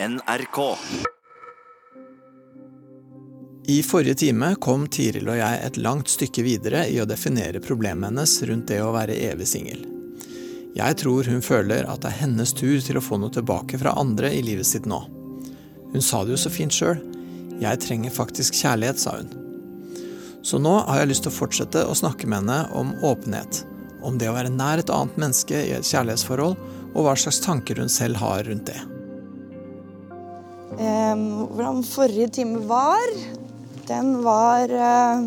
NRK. I forrige time kom Tiril og jeg et langt stykke videre i å definere problemet hennes rundt det å være evig singel. Jeg tror hun føler at det er hennes tur til å få noe tilbake fra andre i livet sitt nå. Hun sa det jo så fint sjøl. Jeg trenger faktisk kjærlighet, sa hun. Så nå har jeg lyst til å fortsette å snakke med henne om åpenhet. Om det å være nær et annet menneske i et kjærlighetsforhold, og hva slags tanker hun selv har rundt det. Eh, hvordan forrige time var? Den var eh,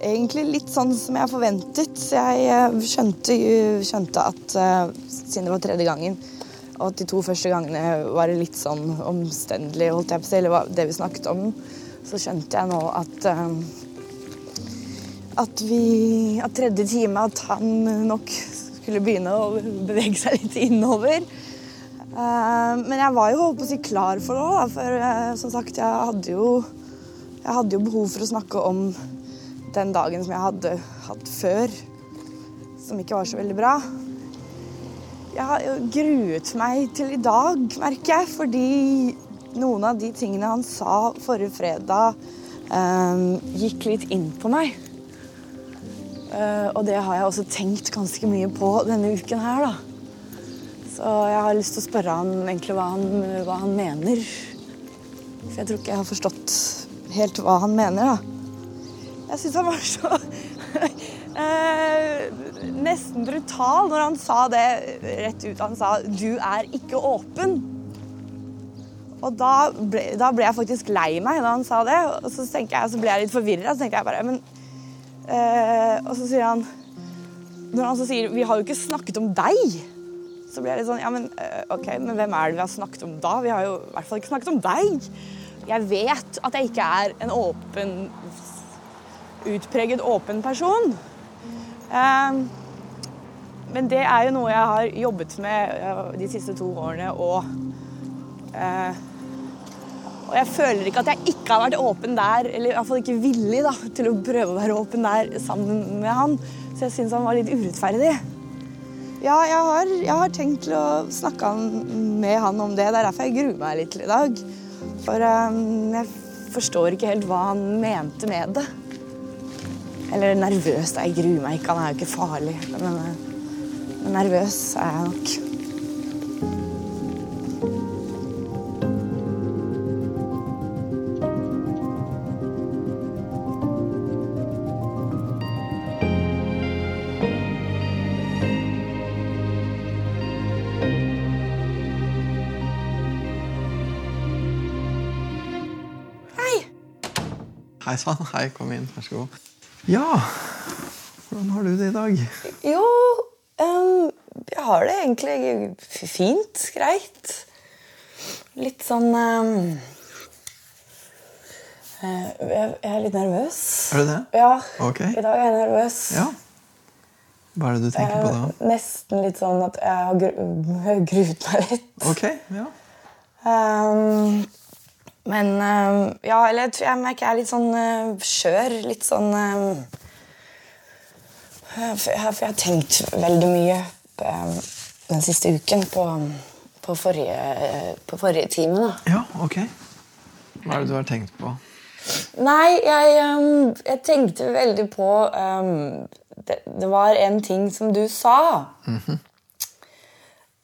egentlig litt sånn som jeg forventet. Jeg eh, skjønte, skjønte at eh, siden det var tredje gangen, og at de to første gangene var det litt sånn omstendelig, holdt jeg på å si, eller det vi snakket om, så skjønte jeg nå at eh, at vi At tredje time at han nok skulle begynne å bevege seg litt innover. Eh, men jeg var jo holdt på å si klar for det òg, for eh, som sagt, jeg hadde jo jeg hadde jo behov for å snakke om den dagen som jeg hadde hatt før, som ikke var så veldig bra. Jeg har gruet meg til i dag, merker jeg, fordi noen av de tingene han sa forrige fredag, eh, gikk litt inn på meg. Eh, og det har jeg også tenkt ganske mye på denne uken her, da. Så jeg har lyst til å spørre han egentlig hva han, hva han mener. For jeg tror ikke jeg har forstått helt hva han mener, da. Jeg syns han var så eh, Nesten brutal når han sa det rett ut. Han sa 'du er ikke åpen'. Og da ble, da ble jeg faktisk lei meg da han sa det. Og så, jeg, så ble jeg litt forvirra. Så tenkte jeg bare men, eh, Og så sier han Når han så sier 'vi har jo ikke snakket om deg', så blir jeg litt sånn Ja, men eh, OK, men hvem er det vi har snakket om da? Vi har jo i hvert fall ikke snakket om deg. Jeg vet at jeg ikke er en åpen Utpreget åpen person. Eh, men det er jo noe jeg har jobbet med eh, de siste to årene, og eh, og jeg føler ikke at jeg ikke har vært åpen der, eller i hvert fall ikke villig da, til å prøve å være åpen der sammen med han. Så jeg syns han var litt urettferdig. Ja, jeg har, jeg har tenkt til å snakke med han om det. Det er derfor jeg gruer meg litt til i dag. For um, jeg forstår ikke helt hva han mente med det. Eller nervøs. Jeg gruer meg ikke, han er jo ikke farlig. Men, men nervøs er jeg nok. Hei sann, hei, kom inn, vær så god. Ja, hvordan har du det i dag? Jo, um, jeg har det egentlig fint. Greit. Litt sånn eh, jeg, jeg er litt nervøs. Er du det? Ja. okay. I dag er jeg nervøs. Ja. Hva er det du tenker på da? Nesten litt sånn at jeg har gru gruet meg litt. Ok, ja. Ehm, men ehm, ja, eller jeg tror jeg merker jeg er litt sånn eh, skjør. Litt sånn ehm, for, jeg, har tenkt veldig mye den siste uken på, på, forrige, på forrige time. da. Ja, ok. Hva er det du har tenkt på? Nei, jeg, jeg tenkte veldig på um, det, det var en ting som du sa.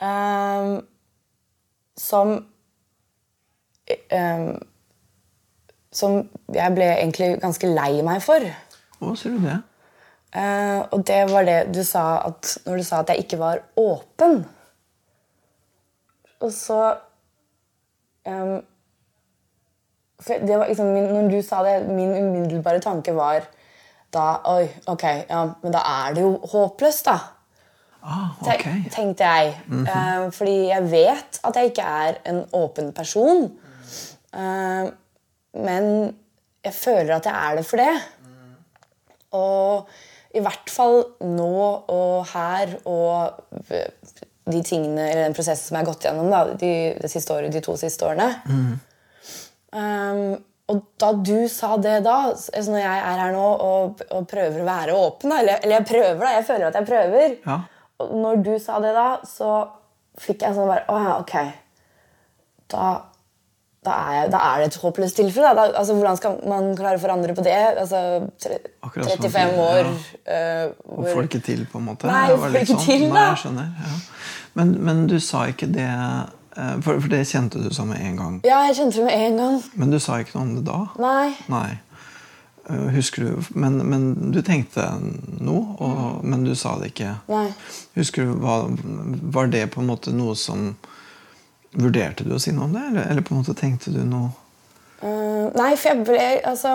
Ehm, som ehm, Som jeg ble egentlig ganske lei meg for. Å, sier du det? Eh, og det var det du sa at, når du sa at jeg ikke var åpen. Og så var liksom, min, Når du sa det, min umiddelbare tanke var da Oi, ok, ja, men da er det jo håpløst, da. Ah, okay. ok. Tenkte jeg. Eh, fordi jeg vet at jeg ikke er en åpen person. Eh, men jeg føler at jeg er det for det. Og i hvert fall nå og her og de tingene, eller den prosessen som jeg har gått gjennom da, de, de, siste året, de to siste årene. Um, og da du sa det da, altså når jeg er her nå og, og prøver å være åpen, da, eller, eller jeg prøver, da, jeg føler at jeg prøver Ja. Og når du sa det da, så fikk jeg sånn bare Å ja, ok. da, da, er, da er det et håpløst tilfelle. Da. Da, altså, hvordan skal man klare å forandre på det? Altså, tre, 35 at- år ja. Og hvor- får det ikke til, på en måte? Nei, får det ikke sånn. til, Nei, da. skjønner. Ja. Men, men du sa ikke det eh, for, for det kjente du som med en gang. Ja, jeg kjente det med en gang. Men du sa ikke noe om det da? Nei. Nei. Eh, Husker du Men, men du tenkte noe, og, men du sa det ikke. Nei. Husker du, hva, Var det på en måte noe som Vurderte du å si noe om det, eller, eller på en måte tenkte du noe uh, nei, for jeg ble altså,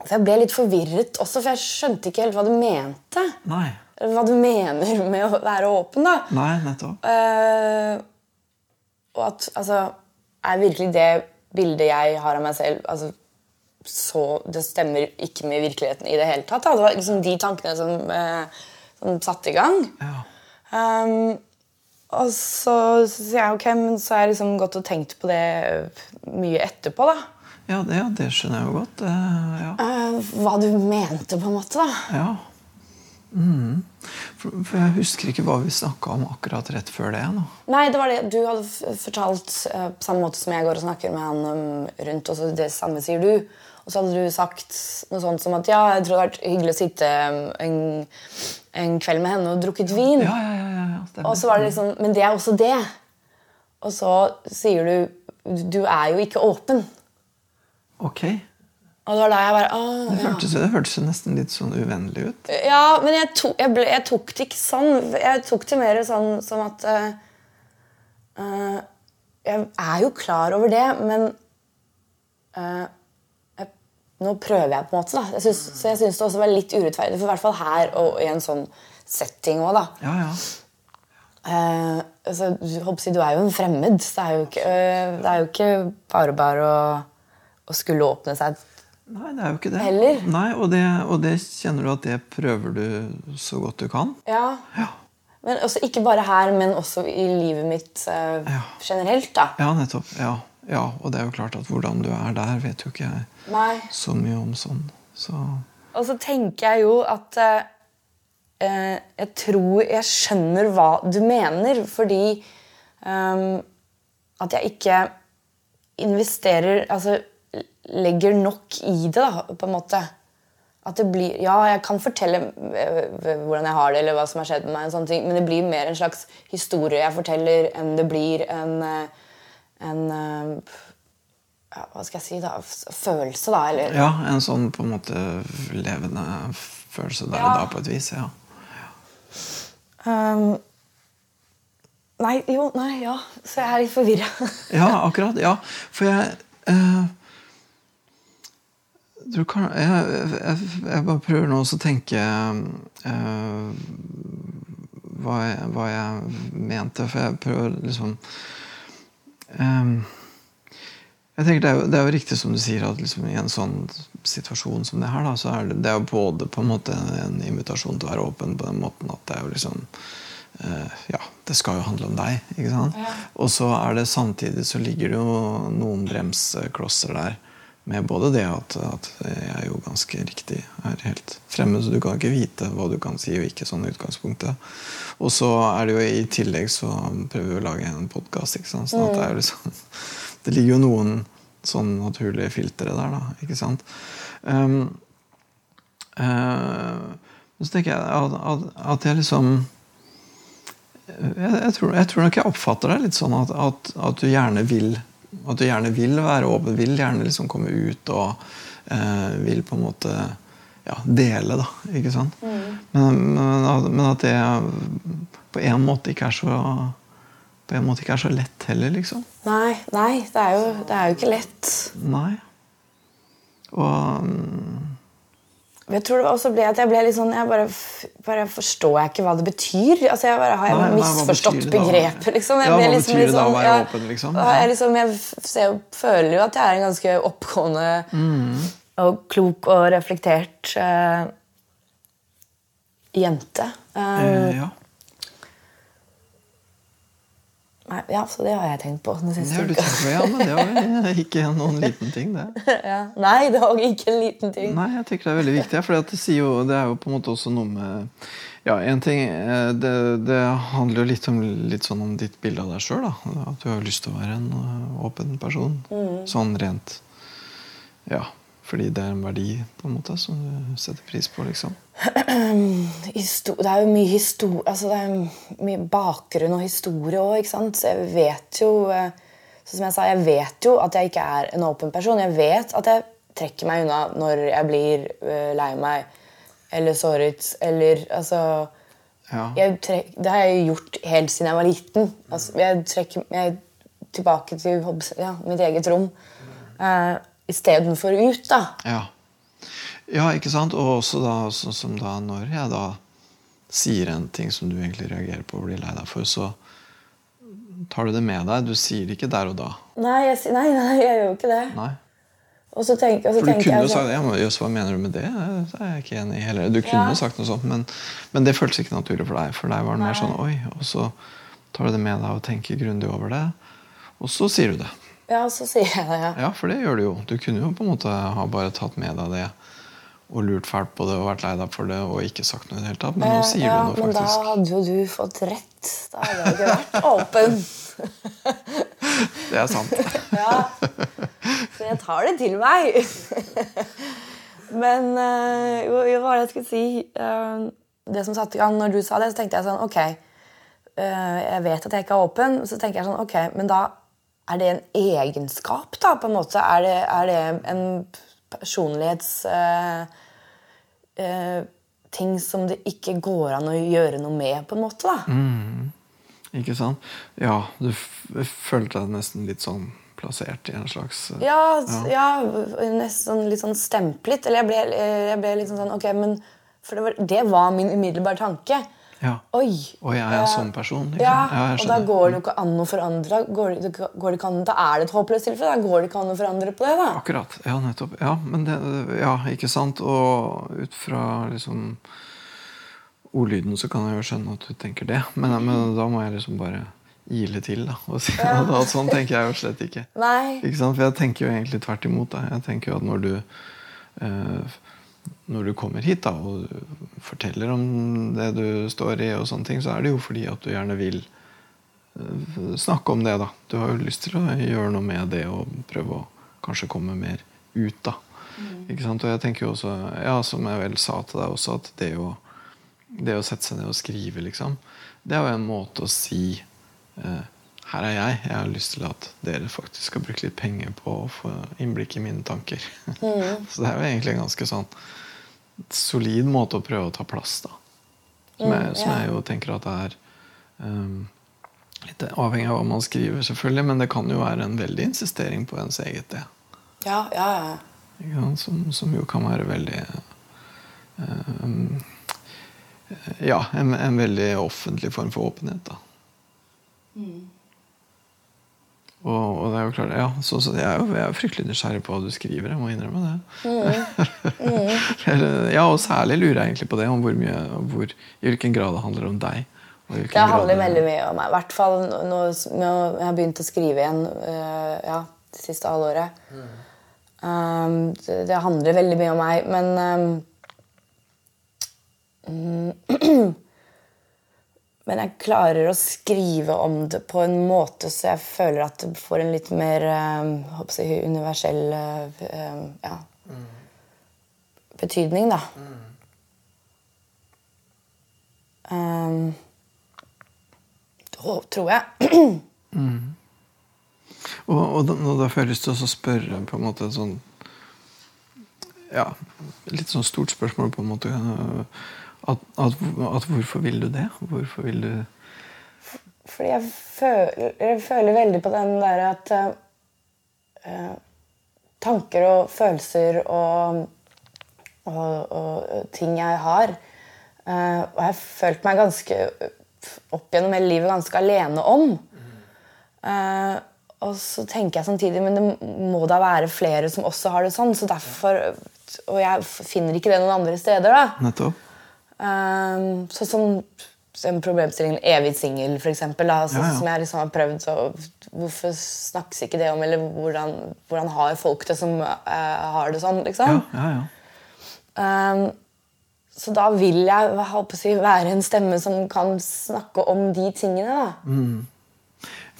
for jeg ble litt forvirret også, for jeg skjønte ikke helt hva du mente. Nei. Hva du mener med å være åpen, da. Nei, nettopp. Uh, og at altså Er virkelig det bildet jeg har av meg selv altså, så Det stemmer ikke med virkeligheten i det hele tatt. Da. Det var liksom de tankene som, uh, som satte i gang. Ja. Um, og så sier jeg ok, men så har jeg liksom gått og tenkt på det mye etterpå. da. Ja, det, ja, det skjønner jeg jo godt. Uh, ja. uh, hva du mente, på en måte. da. ja. Mm. For, for jeg husker ikke hva vi snakka om akkurat rett før det. nå. Nei, det var det du hadde fortalt uh, på samme måte som jeg går og snakker med han um, rundt, og så det samme sier du. Og så hadde du sagt noe sånt som at ja, jeg tror det hadde vært hyggelig å sitte um, en, en kveld med henne og drukket vin. Ja, ja, ja, ja. Og så var det liksom Men det er også det. Og så sier du Du er jo ikke åpen. Ok. Og det var da jeg bare å, Det ja. det hørtes nesten litt sånn uvennlig ut. Ja, men jeg, to, jeg, ble, jeg tok det ikke sånn. Jeg tok det mer sånn som at uh, Jeg er jo klar over det, men jeg, Nå prøver jeg, på en måte. da jeg synes, Så jeg syns det også var litt urettferdig, for i hvert fall her og i en sånn setting òg, da. Ja, ja. Eh, altså, du, er jo en fremmed. så Det er jo ikke, eh, det er jo ikke bare bare å, å skulle åpne seg. Nei, det er jo ikke det. Heller. Nei, og det, og det kjenner du at det prøver du så godt du kan? Ja. Ja. Men også, ikke bare her, men også i livet mitt eh, generelt. da. Ja, nettopp. Ja. Ja. Og det er jo klart at hvordan du er der, vet jo ikke jeg Nei. så mye om sånn. Så Og så tenker jeg jo at eh, eh, Jeg tror jeg skjønner hva du mener, fordi eh, at jeg ikke investerer Altså legger nok i det, da, på en måte. At det blir, Ja, jeg kan fortelle eh, hvordan jeg har det, eller hva som har skjedd med meg, men det blir mer en slags historie jeg forteller, enn det blir en, eh, en eh, ja, Hva skal jeg si, da? Følelse, da? Eller ja, en sånn på en måte levende følelse der og Ja. da, på et vis. ja. Um, nei, jo, nei, ja. Så jeg er litt forvirra. Ja, akkurat. Ja, for jeg uh, kan, jeg, jeg, jeg bare prøver nå å tenke uh, hva, jeg, hva jeg mente, for jeg prøver liksom eh, jeg tenker det er, jo, det er jo riktig som du sier, at liksom i en sånn situasjon som det her, da, så er det, det er jo både på en måte en invitasjon til å være åpen på den måten at det er jo liksom uh, Ja, det skal jo handle om deg. ikke sant? Og så er det samtidig så ligger det jo noen bremseklosser der. Med både det at, at jeg er jo ganske riktig er helt fremmed, så du kan ikke vite hva du kan si og ikke sånn i utgangspunktet. Og så er det jo i tillegg så prøver vi å lage en podkast. Sånn det, jo liksom, det ligger jo noen sånn naturlige filtre der, da. Ikke sant? Um, uh, så tenker jeg at, at, at jeg liksom jeg, jeg, tror, jeg tror nok jeg oppfatter deg litt sånn at, at, at du gjerne vil At du gjerne vil være åpen, vil gjerne liksom komme ut og eh, vil på en måte ja, dele, da. Ikke sant? Men, men, at- men at det på en måte ikke er så På en måte ikke er så lett heller, liksom. Nei, nei det, er jo, det er jo ikke lett. Nei. Og mm, Jeg tror det også ble at jeg ble litt sånn Jeg bare, bare forstår jeg ikke hva det betyr. Altså jeg bare, Har jeg Nei, misforstått begrepet, liksom? Jeg Ja, hva liksom betyr det da å sånn, være åpen, liksom? Jeg, liksom, jeg ser, føler jo at jeg er en ganske oppgående Mm. og klok og reflektert uh, jente. Um, eh, ja. Nei, ja, så det har jeg tenkt på den siste uka. ja, men det var ikke noen liten ting, det. ja. Nei, det var ikke en liten ting. Nei, jeg tenker det er veldig viktig. For det, jo, det er jo på en måte også noe med Ja, en ting eh, Det, det handler jo litt om, litt sånn om ditt bilde av deg sjøl. At du har lyst til å være en øh, åpen person. Sånn rent Ja. Fordi det er en verdi på en måte som du setter pris på, liksom. Det er jo mye historie altså det er mye bakgrunn og historie òg, ikke sant. Så jeg vet jo eh, som jeg sa, jeg vet jo at jeg ikke er en åpen person. Jeg vet at jeg trekker meg unna når jeg blir eh, lei meg eller såret eller altså Ja. trek, Det har jeg gjort helt siden jeg var liten. Altså, jeg trekker meg tilbake til ja, mitt eget rom uh, istedenfor ut, da. Ja. ja, ikke sant? Og også da, sånn som da når jeg da sier en ting som du egentlig reagerer på og blir lei deg for, så tar du det med deg. Du sier det ikke der og da. Nei, jeg, nei, nei, jeg gjør jo ikke det. Nei. Og så tenker, og så For du kunne jo sagt det. ja, jøss, hva mener du med det? Det er jeg ikke enig i heller. Du kunne Ja. sagt noe sånt, men, men det føltes ikke naturlig for deg. For deg var det mer sånn oi, og så tar du det med deg og tenker grundig over det. Og så sier du det. Ja, så sier jeg det, ja. Ja, for det gjør du jo. Du kunne jo på en måte ha bare tatt med deg det og lurt fælt på det og vært lei deg for det og ikke sagt noe i det hele tatt. Men nå Eh, sier ja, du noe, Men da hadde jo du fått rett. Da hadde jeg ikke vært åpen. Det er sant. Ja. Så jeg tar det til meg. Men eh, jo, jo, hva var det jeg skulle si? Eh, det som satte i gang når du sa det, så tenkte jeg sånn Ok, jeg vet at jeg ikke er åpen. Så tenker jeg sånn, ok, men da er det en egenskap, da, på en måte? Er det, er det en personlighets... eh, eh, ting som det ikke går an å gjøre noe med, på en måte, da. Ikke sant? Ja, du følte deg nesten litt sånn plassert i en slags eh, Ja, ja. nesten litt sånn stemplet. Eller jeg ble, jeg ble litt sånn Ok, men For det var, det var min umiddelbare tanke. Ja. Oi! jeg er en sånn person? Liksom? Ja, og da går det jo ikke an å forandre. Går det, går det ikke an, da er det et håpløst tilfelle. Da går det ikke an å forandre på det. da. Akkurat. Ja, nettopp. Ja, men det, ja, ikke sant? Og ut fra liksom ordlyden så kan jeg jo skjønne at du tenker det. Men, men da må jeg liksom bare ile til, da. Og si at sånn tenker jeg jo slett ikke. Nei. Ikke sant? For jeg tenker jo egentlig tvert imot. Da. Jeg tenker jo at når du eh, når du kommer hit da, og forteller om det du står i, og sånne ting, så er det jo fordi at du gjerne vil eh, snakke om det. da. Du har jo lyst til å gjøre noe med det og prøve å kanskje komme mer ut. da. Ikke sant? Og jeg tenker jo også, ja, som jeg vel sa til deg også, at det å, det å sette seg ned og skrive, liksom, det er jo en måte å si eh, her er jeg. Jeg har lyst til at dere faktisk skal bruke litt penger på å få innblikk i mine tanker. Så det er jo egentlig ganske sånn solid måte å prøve å ta plass, da. Som, jeg, som jeg jo tenker at det er um, litt avhengig av hva man skriver, selvfølgelig, men det kan jo være en veldig insistering på ens eget det. Ja, ja, ja. Som, som jo kan være veldig um, Ja, en, en veldig offentlig form for åpenhet, da. Og, og det er jo klart, ja, så, så jeg, er jo, jeg er jo fryktelig nysgjerrig på hva du skriver. Jeg må innrømme det. Eller, ja, Og særlig lurer jeg egentlig på det, om hvor mye, hvor, i hvilken grad det handler om deg. Det handler grad veldig mye om meg. I hvert fall nå nå jeg har begynt å skrive igjen uh, ja, det siste halvåret. Um, det, det handler veldig mye om meg, men um, mm, Men jeg klarer å skrive om det på en måte så jeg føler at det får en litt mer um, håper jeg, universell øh, um, ja, betydning, da. Um, da tror jeg. Og, og, da, da får jeg lyst til å spørre på en måte sånn Ja, litt sånn stort spørsmål, på en måte. At, at, at hvorfor vil du det? Hvorfor vil du Fordi jeg føler, jeg føler veldig på den der at uh, Tanker og følelser og, og, og ting jeg har uh, Og jeg har følt meg ganske opp gjennom hele livet ganske alene om. Uh, og så tenker jeg samtidig men det må da være flere som også har det sånn. så derfor, Og jeg finner ikke det noen andre steder. da. Nettopp? Um, så som en problemstilling evig singel, f.eks. Altså, Ja, ja. Som jeg liksom har prøvd så Hvorfor snakkes ikke det om? Eller hvordan, hvordan har folk det som uh, har det sånn? Liksom? ja, ja. Um, så da vil jeg si, være en stemme som kan snakke om de tingene. da.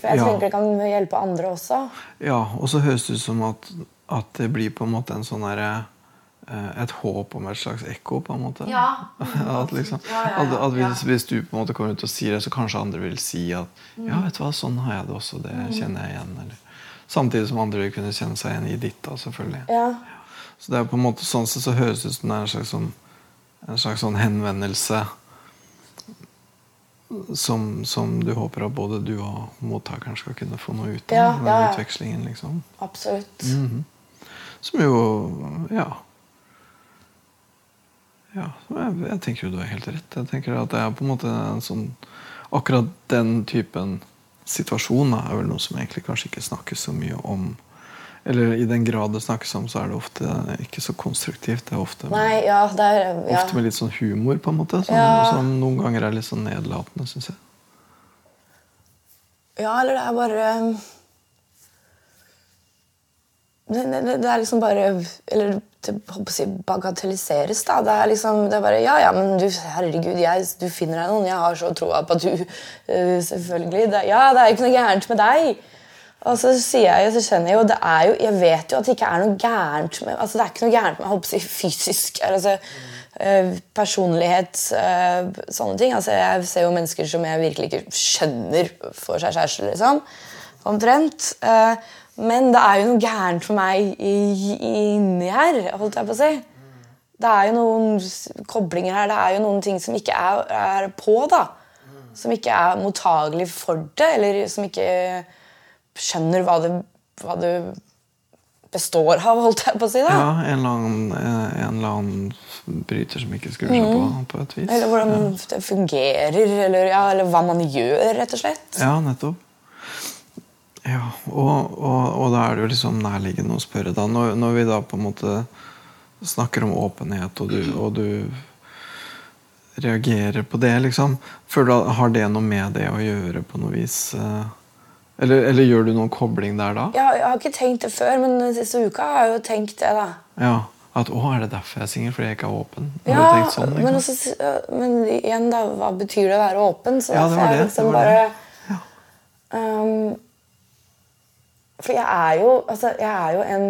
For jeg tenker det kan hjelpe andre også. Ja, og så høres det ut som at, at det blir på en måte en sånn herre Et håp om et slags ekko, på en måte. at liksom, Ja, ja, ja, at, at hvis, hvis du på en måte kommer ut og sier det, så kanskje andre vil si at Ja, vet du hva, sånn har jeg det også. Det Mm. kjenner jeg igjen. Eller. Samtidig som andre vil kunne kjenne seg igjen i ditt. da, selvfølgelig. Ja. Så det er på en måte sånn sett så høres det ut som det er en slags, sånn, en slags sånn henvendelse som, som du håper at både du og mottakeren skal kunne få noe ut av. Ja, ja, ja. utvekslingen, liksom. Absolutt. Som jo Ja. Ja jeg, jeg tenker jo du har helt rett. Jeg tenker at det er på en måte en sånn Akkurat den typen situasjon er vel noe som egentlig kanskje ikke snakkes så mye om. Eller i den grad det snakkes om, så er det ofte ikke så konstruktivt. Det er ofte, Nei, ja, det er ja. ofte med litt sånn humor, på en måte. Som, Ja. som noen ganger er litt sånn nedlatende, syns jeg. Ja, eller det er bare det, det, det er liksom bare Eller å si, bagatelliseres, da. Det er liksom det er bare Ja, ja, men du, herregud, jeg, du finner deg noen. Jeg har så troa på at du uh, Selvfølgelig. Det, ja, det er jo ikke noe gærent med deg. Og så sier jeg jo, så skjønner jeg jo, det er jo, jeg vet jo at det ikke er noe gærent med altså det er ikke noe gærent med å si, fysisk altså, øh, personlighet, øh, sånne ting. Altså, jeg ser jo mennesker som jeg virkelig ikke skjønner for seg kjæreste, liksom. Omtrent. Eh, men det er jo noe gærent for meg inni her, holdt jeg på å si. Det er jo noen koblinger her, det er jo noen ting som ikke er, er på, da. Som ikke er mottagelig for det, eller som ikke skjønner hva det, hva det består av, holdt jeg på å si. da. Ja, en eller annen, eh, en eller annen bryter som ikke skrur seg på, på et vis. Mm. Eller hvordan det fungerer, eller, ja, eller hva man gjør, rett og slett. Ja, nettopp. Ja, og, og, og da er det jo liksom nærliggende å spørre, da. Når, når vi da på en måte snakker om åpenhet, og du, og du reagerer på det, liksom Føler du Har det noe med det å gjøre på noe vis? eh, Eller, eller gjør du noen kobling der da? Ja, jeg har ikke tenkt det før, men den siste uka har jeg jo tenkt det. da. Ja, At 'å, er det derfor jeg er singel? Fordi jeg ikke er åpen'? Har Ja, du tenkt sånn? men, Liksom? også, men igjen, da, hva betyr det å være åpen? Så Ja, det var jeg det, liksom det var bare det. um, For jeg er jo, altså, jeg er jo en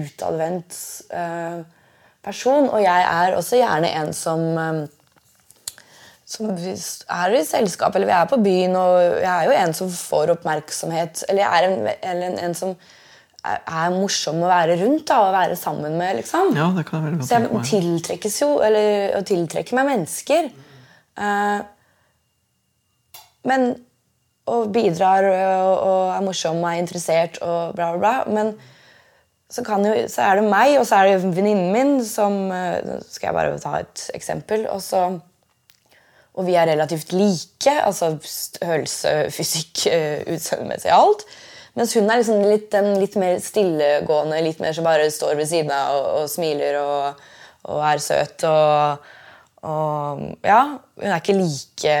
utadvendt uh, person, og jeg er også gjerne en som um, som er i selskap, eller vi er på byen, og jeg er jo en som får oppmerksomhet. Eller jeg er en, eller en, en som er, er morsom å være rundt da, og være sammen med. liksom. Ja, det kan jeg veldig godt Så jeg tiltrekkes jo, eller og tiltrekker meg mennesker. Uh, men Og bidrar og, og er morsom og er interessert og bla, bla, bla. Men så, jo, så er det meg, og så er det venninnen min som eh, skal jeg bare ta et eksempel. Og, så, og vi er relativt like. Altså størrelse, fysikk, eh, utseendemessig alt. Mens hun er liksom litt, den litt mer stillegående, litt mer som bare står ved siden av og, og smiler og, og er søt. Og, og ja, hun er ikke like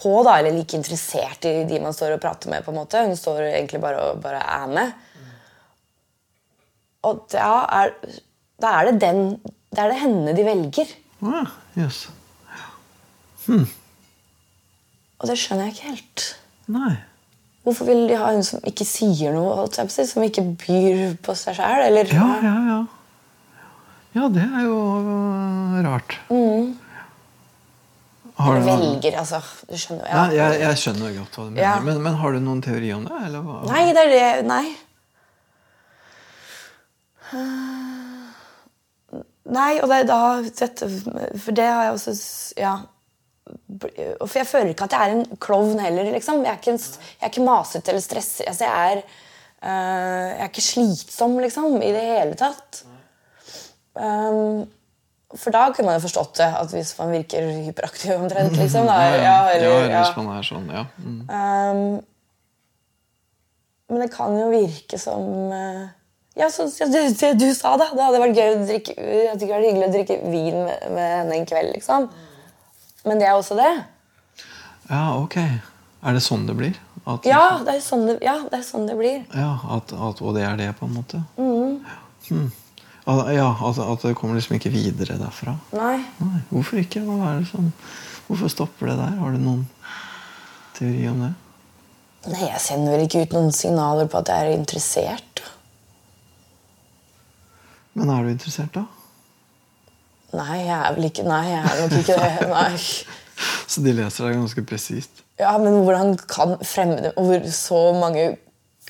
på, da, eller like interessert i de man står og prater med. på en måte. Hun står egentlig bare og bare er med. Og da er, da er det den Da er det henne de velger. Ah, yes. Og det skjønner jeg ikke helt. Nei. Hvorfor vil de ha hun som ikke sier noe, som ikke byr på seg sjæl? Ja, ja, ja. Ja, det er jo rart. rart. Har du velger, altså. Du skjønner jo. Ja, jeg, jeg skjønner godt hva du mener. Ja. Men, men har du noen teori om det? Eller hva? Nei, det er det Nei. Nei, og det er da dette, For det har jeg også Ja. For jeg føler ikke at jeg er en klovn heller. liksom. Jeg er ikke, en, jeg er ikke masete eller stresset. Altså, jeg, er, eh, jeg er ikke slitsom, liksom, i det hele tatt. Um, for da kunne man jo forstått det, at hvis man virker hyperaktiv omtrent. liksom. Da, ja, eller, ja, ja. hvis man er sånn, ja. Mm. Um, men det kan jo virke som eh, Ja, så, ja, det, det du sa, da. Det hadde vært gøy å drikke Jeg hadde vært hyggelig å drikke vin med, med henne en kveld, liksom. Men det er også det. Ja, ok. Er det sånn det blir? At, Ja, det er sånn det, ja, det, er sånn det blir. Ja, at, at, og det er det, på en måte? Mm. Al- Ja, at, at det kommer liksom ikke videre derfra? Nei. Nei, Hvorfor ikke? Som, hvorfor stopper det der? Har du noen teori om det? Nei, jeg sender vel ikke ut noen signaler på at jeg er interessert. Men er du interessert, da? Nei, jeg er vel ikke Nei, jeg er nok ikke det. Nei. Så de leser deg ganske presist? Ja, men hvordan kan fremmede hvor Så mange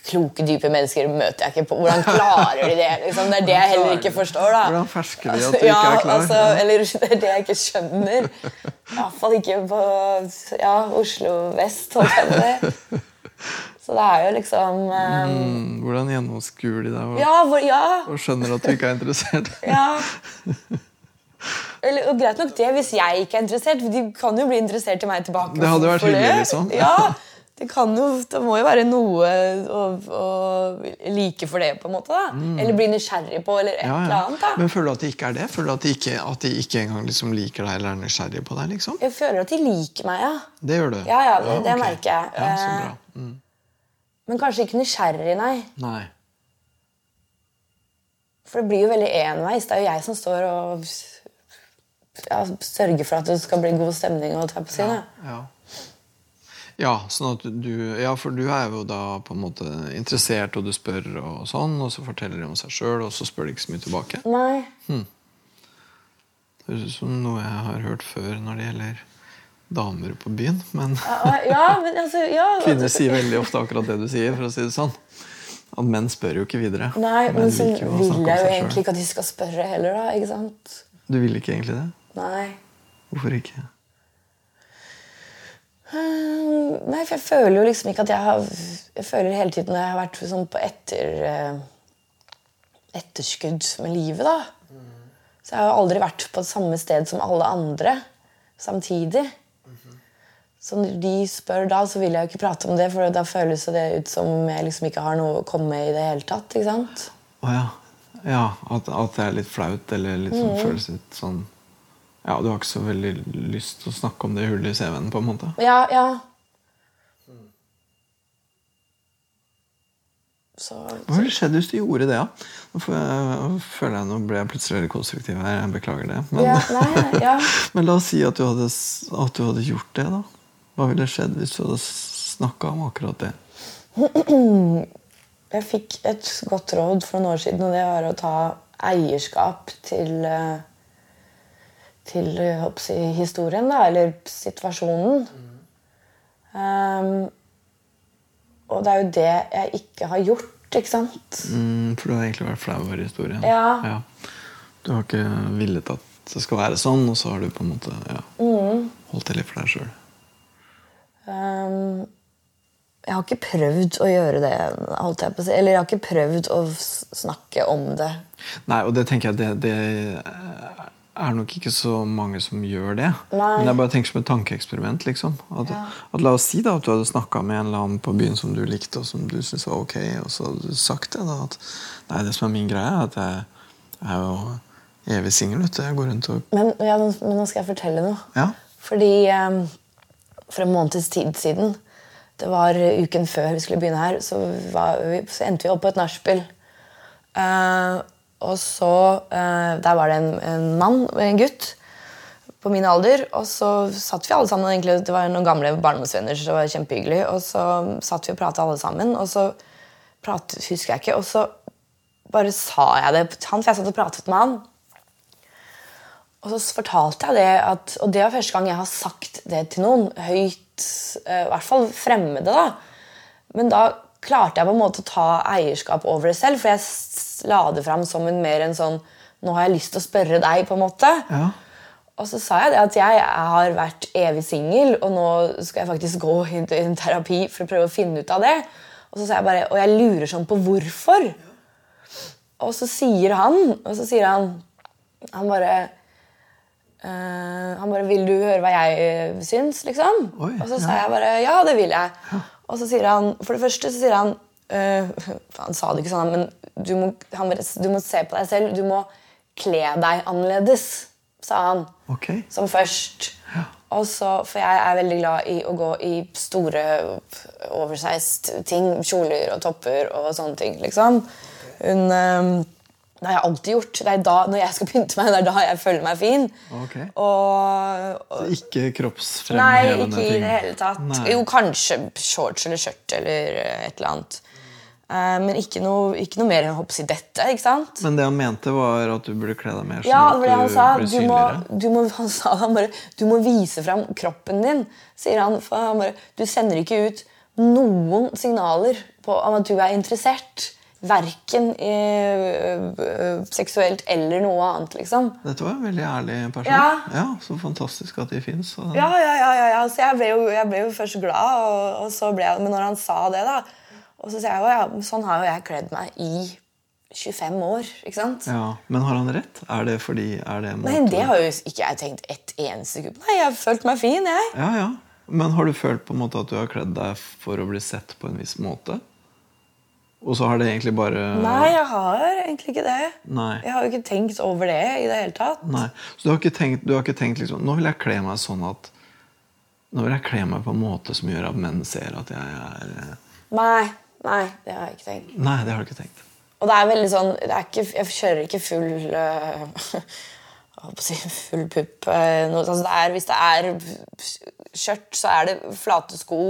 kloke, dype mennesker møter jeg ikke på. Hvordan klarer de det? Liksom? Det er det jeg heller ikke forstår. da. Hvordan fersker de at du ja, ikke er klar? Altså, eller det er det jeg ikke skjønner. Iallfall ikke på ja, Oslo vest, holdt jeg på å. Så det er jo liksom um, Mm, hvordan gjennomskuer de deg og, Ja, hvor, ja, og skjønner at du ikke er interessert? ja. Eller, og greit nok det hvis jeg ikke er interessert. De kan jo bli interessert i meg tilbake. Det hadde vært hyggelig, liksom. Ja, det, kan jo, det må jo være noe å, å like for det, på en måte. da. Eller bli nysgjerrig på, eller et ja, Ja, eller annet. da. Men føler du at de ikke er det? Føler du at de ikke, at de ikke engang liksom liker deg eller er nysgjerrig på deg? liksom? Jeg føler at de liker meg, ja. Det gjør du? Ja, ja, det, det okay. merker jeg. Ja, så Eh, bra. Mm. Men kanskje ikke nysgjerrig, nei. Nei. For det blir jo veldig enveis. Det er jo jeg som står og ja, sørger for at det skal bli god stemning. og ta på siden, ja. Ja. Ja, sånn at du Ja, for du er jo da på en måte interessert, og du spør, og sånn, og så forteller de om seg sjøl, og så spør de ikke så mye tilbake. Nei. Det høres ut som noe jeg har hørt før når det gjelder damer på byen. Men Ja, men altså ja, kvinner sier veldig ofte akkurat det du sier. for å si det sånn. At menn spør jo ikke videre. Nei, men så vil jeg jo egentlig ikke at de skal spørre heller, da. ikke sant? Du vil ikke egentlig det? Nei. Hvorfor ikke? Hmm, Nei, for jeg føler jo liksom ikke at jeg har Jeg føler hele tiden når jeg har vært sånn på etter eh, etterskudd med livet, da. Så jeg har aldri vært på det samme sted som alle andre samtidig. Så når de spør da, så vil jeg jo ikke prate om det, for da føles det ut som jeg liksom ikke har noe å komme med i det hele tatt. ikke sant? Å ja. ja at, at det er litt flaut, eller litt Mm. føles litt sånn Ja, du har ikke så veldig lyst til å snakke om det hullet i CV-en, på en måte? Ja, ja. Så, Hva ville skjedd hvis du gjorde det, da? Nå føler jeg, nå ble jeg plutselig veldig konstruktiv her. Jeg beklager det. Men, ja, nei, ja. men la oss si at du, hadde, at du hadde gjort det. da. Hva ville skjedd hvis du hadde snakka om akkurat det? Jeg fikk et godt råd for noen år siden, og det var å ta eierskap til eh, til jeg si, historien, da, eller situasjonen. Um, og det er jo det jeg ikke har gjort, ikke sant? Mm, for du har egentlig vært flau over historien. Ja. Du har ikke villet at det skal være sånn, og så har du på en måte ja, Mm. holdt det litt for deg sjøl. Um, jeg har ikke prøvd å gjøre det, holdt jeg på å si. Eller jeg har ikke prøvd å snakke om det. Nei, og det tenker jeg det, det er nok ikke så mange som gjør det. Nei. Men jeg bare tenker som et tankeeksperiment. liksom. At, at La oss si da at du hadde snakka med en eller annen på byen som du likte, og som du syntes var ok, og så hadde du sagt det. da, at Nei, det som er min greie, er at jeg, jeg er jo evig singel. Jeg går rundt og Men, ja, men nå skal jeg fortelle noe. Ja. Fordi um, for en måneds tid siden, det var uken før vi skulle begynne her, så, var vi, så endte vi opp på et nachspiel. Eh, og så eh, Der var det en, en mann, en gutt, på min alder. Og så satt vi alle sammen, egentlig, det var noen gamle barndomsvenner, så det var kjempehyggelig. Og så satt vi og prata alle sammen, og så prat, husker jeg ikke, og så bare sa jeg det til han, for jeg satt og pratet med han. Og så fortalte jeg det, at, og det var første gang jeg har sagt det til noen. Høyt, eh, i hvert fall fremmede. da. Men da klarte jeg på en måte å ta eierskap over det selv, for jeg la det fram som en mer en sånn Nå har jeg lyst til å spørre deg, på en måte. Ja. Og så sa jeg det at jeg har vært evig singel, og nå skal jeg faktisk gå i en terapi for å prøve å finne ut av det. Og så sa jeg bare, og jeg lurer sånn på hvorfor. Og så sier han, og så sier han Han bare eh, Han bare 'Vil du høre hva jeg eh, syns?' liksom. Oi, og så sa jeg bare 'Ja, det vil jeg'. Og så sier han For det første så sier han øh, Han sa det ikke sånn, men du må, han du må se på deg selv. Du må kle deg annerledes, sa han Okay. som først. Og så, For jeg er veldig glad i å gå i store, oversized ting. Kjoler og topper og sånne ting. liksom. Hun, eh, det har jeg alltid gjort. Det er da, når jeg skal pynte meg, det er da jeg føler meg fin. Ok. Og, og Ikke Nei, ikke i det hele tatt. Nei. Jo, kanskje shorts eller skjørt eller eh, et eller annet. Eh, men ikke noe, ikke noe mer enn å hoppe i dette. ikke sant? Men det han mente, var at du burde kle deg mer sånn Ja, at han sa. blir Du må, synligere. du må, han sa han bare, du må vise fram kroppen din, sier han. For han bare, du sender ikke ut noen signaler på om at du er interessert. Verken ø, ø, seksuelt eller noe annet, liksom. Dette var en veldig ærlig person. Ja. Så fantastisk at de fins. Ja, ja, ja, ja, ja. Så jeg ble, jo, jeg ble jo først glad, og, og så ble jeg, men når han sa det, da Og så sier jeg jo, ja, sånn har jo jeg kledd meg i 25 år. ikke sant? Ja, Men har han rett? Er det fordi er det måte... Nei, Det har jo ikke jeg tenkt ett eneste sekund. Nei, jeg har følt meg fin, jeg. Ja, ja. Men har du følt på en måte at du har kledd deg for å bli sett på en viss måte? Og så har det egentlig bare Nei, jeg har egentlig ikke det. Nei. Jeg har jo ikke tenkt over det i det hele tatt. Nei. Så du har ikke tenkt, du har ikke tenkt liksom, Nå vil jeg kle meg sånn at Nå vil jeg kle meg på en måte som gjør at menn ser at jeg er eh, Nei, nei, det har jeg ikke tenkt. Nei, det har du ikke tenkt. Og det er veldig sånn det er ikke, Jeg kjører ikke full si full pupp. øh, altså hvis det er skjørt, så er det flate sko.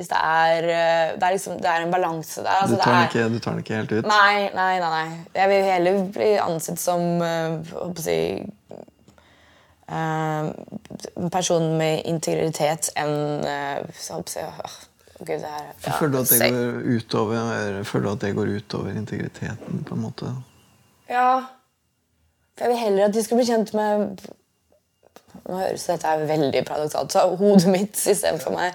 Hvis det er øh, Det er, liksom, det er en balanse der. Altså Du tar, er, ikke, du tar den ikke helt ut? Nei, nei, nei, nei. Jeg vil heller bli ansett som holdt å si øh, en person med integritet enn så å si, Gud, det er ja, føler, du at det går utover, føler du at det går utover integriteten? på en måte? Ja. For jeg vil heller at de skal bli kjent med Nå høres dette her veldig paradoksalt ut, hodet mitt istedenfor meg.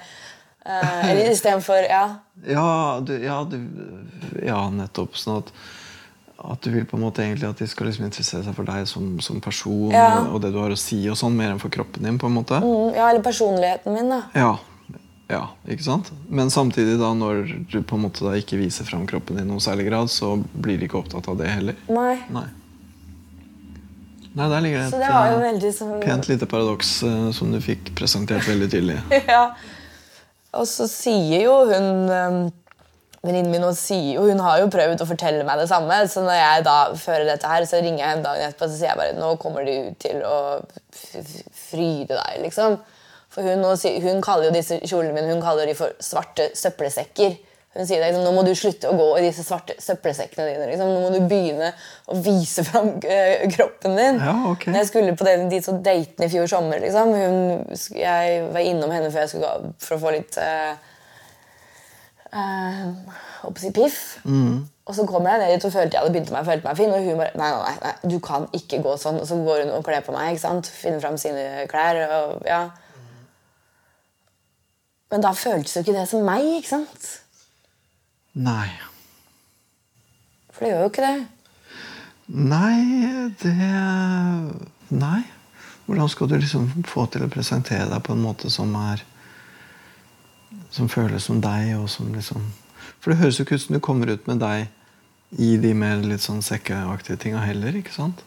Eh, eller istedenfor Ja. Ja, du, ja, du, ja, nettopp. Sånn at, at du vil på en måte egentlig at de skal liksom interessere seg for deg som, som person Ja. og, det du har å si, og sånn, mer enn for kroppen din. på en måte. Mm, ja, eller personligheten min, da. Ja, ja, ikke sant? Men samtidig, da, når du på en måte da ikke viser fram kroppen din i noen særlig grad, så blir de ikke opptatt av det heller. Nei. Nei. Nei, der ligger det et det eh, veldig sånn pent lite paradoks eh, som du fikk presentert veldig tydelig. ja. Og så sier jo hun um, Venninnen min sier jo, hun har jo prøvd å fortelle meg det samme. Så når jeg da fører dette her, så ringer jeg henne dagen etterpå og sier jeg bare nå kommer du til å fryde deg. liksom. For hun, hun kaller jo disse kjolene mine hun kaller de for svarte søppelsekker. Hun sier liksom, nå må du slutte å gå i disse svarte søppelsekkene dine. Liksom. Nå må du begynne å vise fram eh, kroppen din. Ja, okay. Når jeg skulle på den, de to datene i fjor sommer, liksom, hun, jeg var innom henne før jeg skulle gå, for å få litt uh, uh, si piff. Og så kommer jeg ned dit og følte jeg hadde begynt meg, følte meg fin. Og hun bare nei, nei, nei, nei, du kan ikke gå sånn. Og så går hun og kler på meg. ikke sant? Finner fram sine klær. Og, ja. Men da føltes jo ikke det som meg. ikke sant? Nei. For det gjør jo ikke det. Nei, det Nei. Hvordan skal du liksom få til å presentere deg på en måte som er Som føles som deg, og som liksom For det høres jo ikke ut som du kommer ut med deg i de mer litt sånn sekkeaktige tinga heller, ikke sant?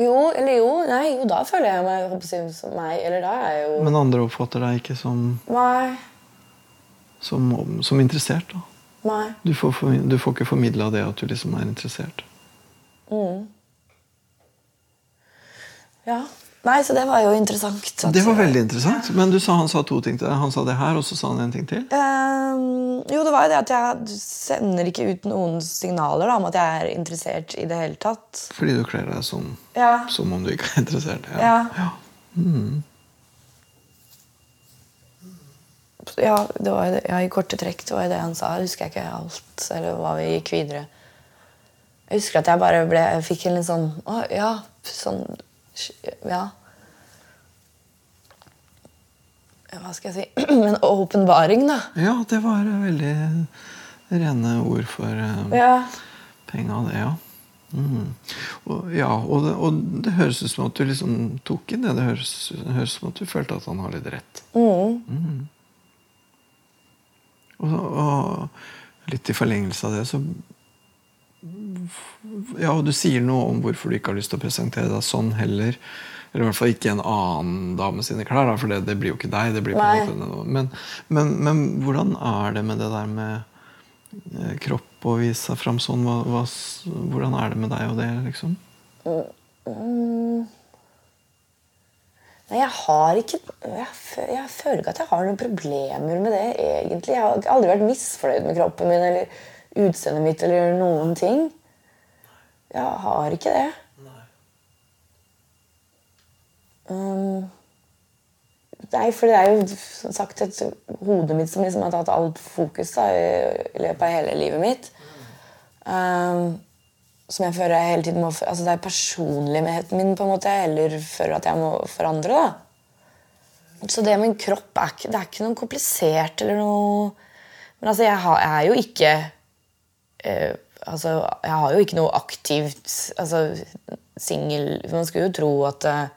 Jo, eller jo, nei, jo, da føler jeg meg på som meg. Eller da er jeg jo Men andre oppfatter deg ikke som, Nei. som, som interessert. da. Du får, du får ikke formidla det at du liksom er interessert. Ja. Nei, så det var jo interessant. Det var veldig interessant. Men du sa han sa to ting til deg. Han sa det her, og så sa han en ting til. Um, jo, det var jo det at jeg sender ikke ut noen signaler da, om at jeg er interessert i det hele tatt. Fordi du kler deg som, Ja. som om du ikke er interessert. Ja. ja. Ja, det var ja, i korte trekk det var det han sa. Jeg husker ikke alt, eller hva vi gikk videre. Jeg husker at jeg bare ble, jeg fikk en litt sånn Å, ja, sånn Ja. Hva skal jeg si? En åpenbaring, da. Ja, det var eh, veldig rene ord for um, Ja. penga, det, ja. Mm. Og, ja, og det, og det høres ut som at du liksom tok inn det. Det høres, det høres ut som at du følte at han har litt rett. Mm. Og, og litt i forlengelse av det, så Ja, og du sier noe om hvorfor du ikke har lyst til å presentere deg sånn heller. Eller i hvert fall ikke en annen dame sine klær, da, for det, det blir jo ikke deg. det blir. Men, men, men hvordan er det med det der med eh, kropp og vise seg fram sånn? Hva, hva, hvordan er det med deg og det, liksom? Nei, jeg har ikke jeg, jeg føler ikke at jeg har noen problemer med det, egentlig. Jeg har aldri vært misfornøyd med kroppen min eller utseendet mitt eller noen ting. Jeg har ikke det. Um, nei, for det er jo som sagt et hodet mitt som liksom har tatt alt fokus da, i, løpet av hele livet mitt. Um, som jeg føler jeg hele tiden må altså Det er personligheten min på en måte jeg heller føler at jeg må forandre. da. Så det med en kropp er ikke, det er ikke noe komplisert eller noe Men altså, jeg, har, jeg er jo ikke eh, Altså, jeg har jo ikke noe aktivt altså, singel Man skulle jo tro at eh,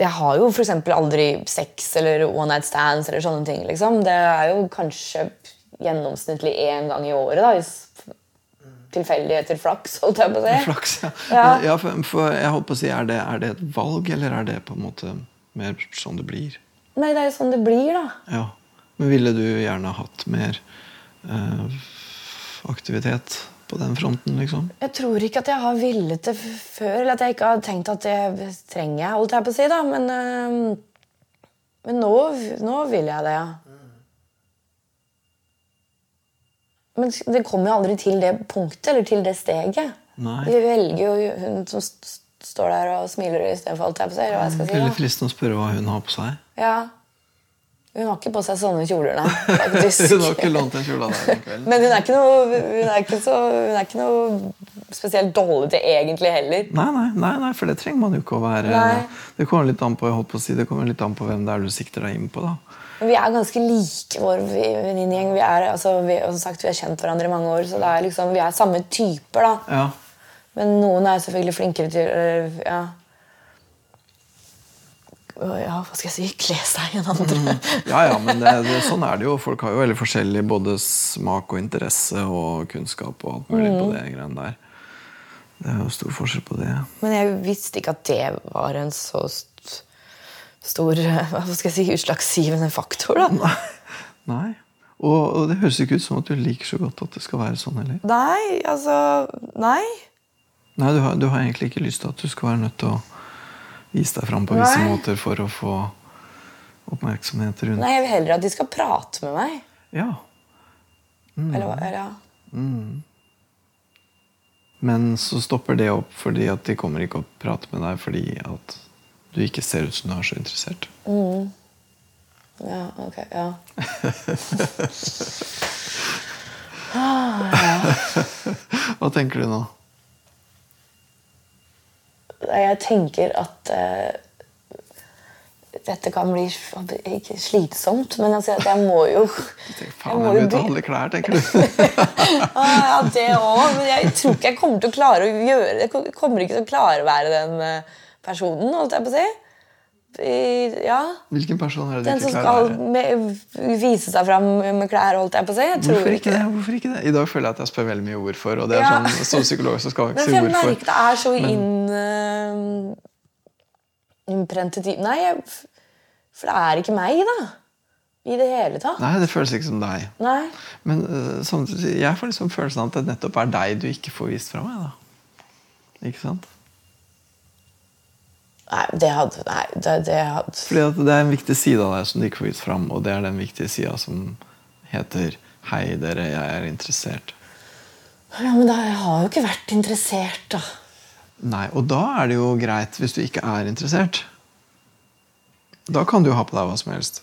jeg har jo eksempel aldri sex eller one night stands eller sånne ting. liksom. Det er jo kanskje gjennomsnittlig én gang i året, da, hvis tilfeldigheter flaks, holdt jeg på å si. Flaks, ja. Ja. ja for, for jeg holdt på å si, er det, er det et valg, eller er det på en måte mer sånn det blir? Nei, det er jo sånn det blir, da. Ja. Men ville du gjerne hatt mer eh, aktivitet på den fronten, liksom? Jeg tror ikke at jeg har villet det før, eller at jeg ikke har tenkt at det trenger jeg, holdt jeg på å si, da. Men, eh, men nå, nå vil jeg det, ja. Men det kommer jo aldri til det punktet, eller til det steget. Nei. Vi velger jo hun som st står der og smiler istedenfor, alt jeg på seg. Eller hva jeg skal si, Veldig fristende å spørre hva hun har på seg. Ja. Hun har ikke på seg sånne kjoler, nei. Hun har ikke lånt en kjole av deg. Men hun er ikke noe, hun er ikke så, hun er ikke noe spesielt til egentlig heller. Nei, nei, nei, nei, for det trenger man jo ikke å være. Nei. Det kommer litt an på jeg holdt på å si, det kommer litt an på hvem det er du sikter deg inn på. da. Vi er ganske like, vår venninnegjeng. Vi, er, altså, vi, sagt, vi har kjent hverandre i mange år, så det er liksom, vi er samme typer. da. Ja, Men noen er selvfølgelig flinkere til øh, ja. Ja, hva skal jeg si? Kle seg enn andre. ja, ja men det, det, sånn er det jo. Folk har jo veldig forskjellig både smak og interesse og kunnskap og alt mulig på det greiene der. Det er jo stor forskjell på det. Men jeg visste ikke at det var en så st stor øh, hva skal jeg si, utslagsgivende faktor. da. Nei. Nei. Og, og det høres ikke ut som at du liker så godt at det skal være sånn heller. Nei, altså Nei. Nei, du har, du har egentlig ikke lyst til at du skal være nødt til å vise deg fram på visse Nei. måter for å få oppmerksomhet rundt Nei, Jeg vil heller at de skal prate med meg. Ja. Eller, hva- Ja. ja. Men så stopper det opp fordi at de kommer ikke å prate med deg fordi at du ikke ser ut som du er så interessert. ja, ok, ja. Hva tenker du nå? Jeg tenker at uh, dette kan bli ikke slitsomt, men altså, jeg må jo Faen, jeg må jo ut by- alle klær, tenker du? Ah, ja, det òg. Men jeg tror ikke jeg kommer til å klare å gjøre det. Jeg kommer ikke til å klare å være den eh, personen, holdt jeg på å si. I, ja. Hvilken person er det Den du som ikke skal klarer å være? med, vise seg fram med klær, holdt jeg på å si. Jeg Hvorfor ikke det? Hvorfor ikke det? I dag føler jeg at jeg spør veldig mye hvorfor. Og det er Ja. sånn, Som psykolog så skal jeg Men ikke si jeg hvorfor. det er så inn... Uh, innprentet i Nei, jeg, for det er ikke meg, da. I det hele tatt. Nei, det føles ikke som deg. Nei. Men uh, sånn, jeg får liksom følelsen av at det nettopp er deg du ikke får vist fra meg. da. Ikke sant? Nei, det hadde Nei, det, det hadde Fordi det er en viktig side av deg som du ikke får vist fram, og det er den viktige sida som heter 'Hei, dere, jeg er interessert'. Ja, Men da, jeg har jo ikke vært interessert, da. Nei, Og da er det jo greit hvis du ikke er interessert. Da kan du ha på deg hva som helst.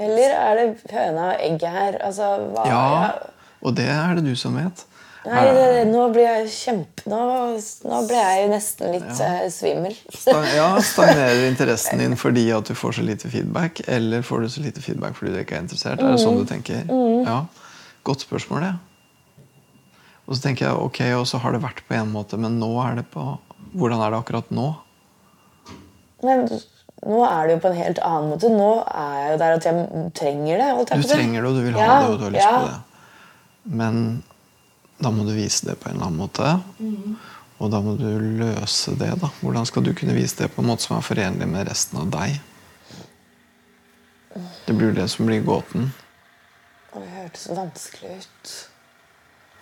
Eller er det høna og egget her? Altså, hva Ja, og det er det du som vet. Nei, det, nå blir jeg kjempe... Nå, nå ble jeg nesten litt eh, svimmel. Ja, Stagnerer interessen din fordi at du får så lite feedback, eller får du så lite feedback fordi du ikke er interessert? Er det sånn du tenker? Ja, Godt spørsmål, det. Og så tenker jeg, ok, og så har det vært på en måte, men nå er det på Hvordan er det akkurat nå? Men nå er det jo på en helt annen måte. Nå er jeg jo der at jeg trenger det. Du trenger det, og du vil ha Ja, det, og du har lyst ja. på det. Men da må du vise det på en eller annen måte. Og da må du løse det. da. Hvordan skal du kunne vise det på en måte som er forenlig med resten av deg? Det blir det som blir gåten. Det hørtes vanskelig ut.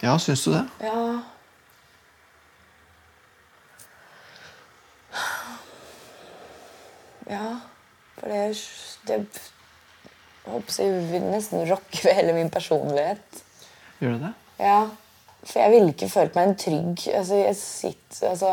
Ja, syns du det? Ja. Ja, for det, det jeg håper jeg vil nesten rokke ved hele min personlighet. Gjør det det? Ja, for jeg ville ikke følt meg en trygg Altså, jeg sitter Altså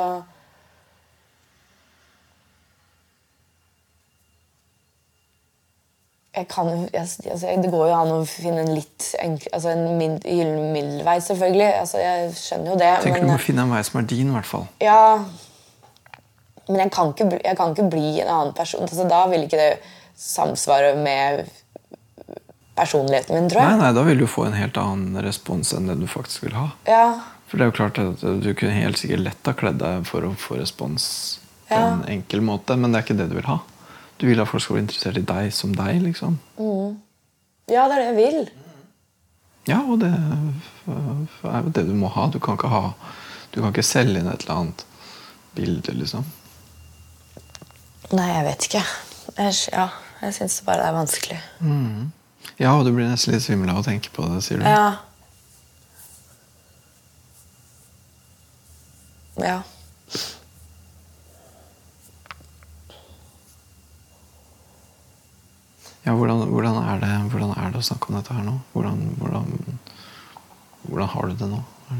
jeg kan, jeg, altså, Det går jo an å finne en litt enkel, altså en mild, gyllen middelvei, selvfølgelig. Altså, jeg skjønner jo det. Tenker men, du må finne en vei som er din, i hvert fall. Ja, men jeg kan, ikke, jeg kan ikke bli en annen person. Altså, da vil ikke det samsvare med personligheten min, tror jeg. nei, nei, Da vil du få en helt annen respons enn det du faktisk vil ha. Ja, For det er jo klart at Du kunne helt sikkert lett ha kledd deg for å få respons på Ja. en enkel måte, men det er ikke det du vil ha. Du vil at folk skal bli interessert i deg som deg, liksom. Mm. ja, det er det jeg vil. Ja, og det er jo det du må ha. Du kan ikke ha Du kan ikke selge inn et eller annet bilde, liksom. Nei, jeg vet ikke. Jeg, ja, jeg syns bare det er vanskelig. Ja, og du blir nesten litt svimmel av å tenke på det, sier du. Ja. Ja. Ja, hvordan, hvordan, er det, hvordan er det å snakke om dette her nå? Hvordan, hvordan, har du det nå? Det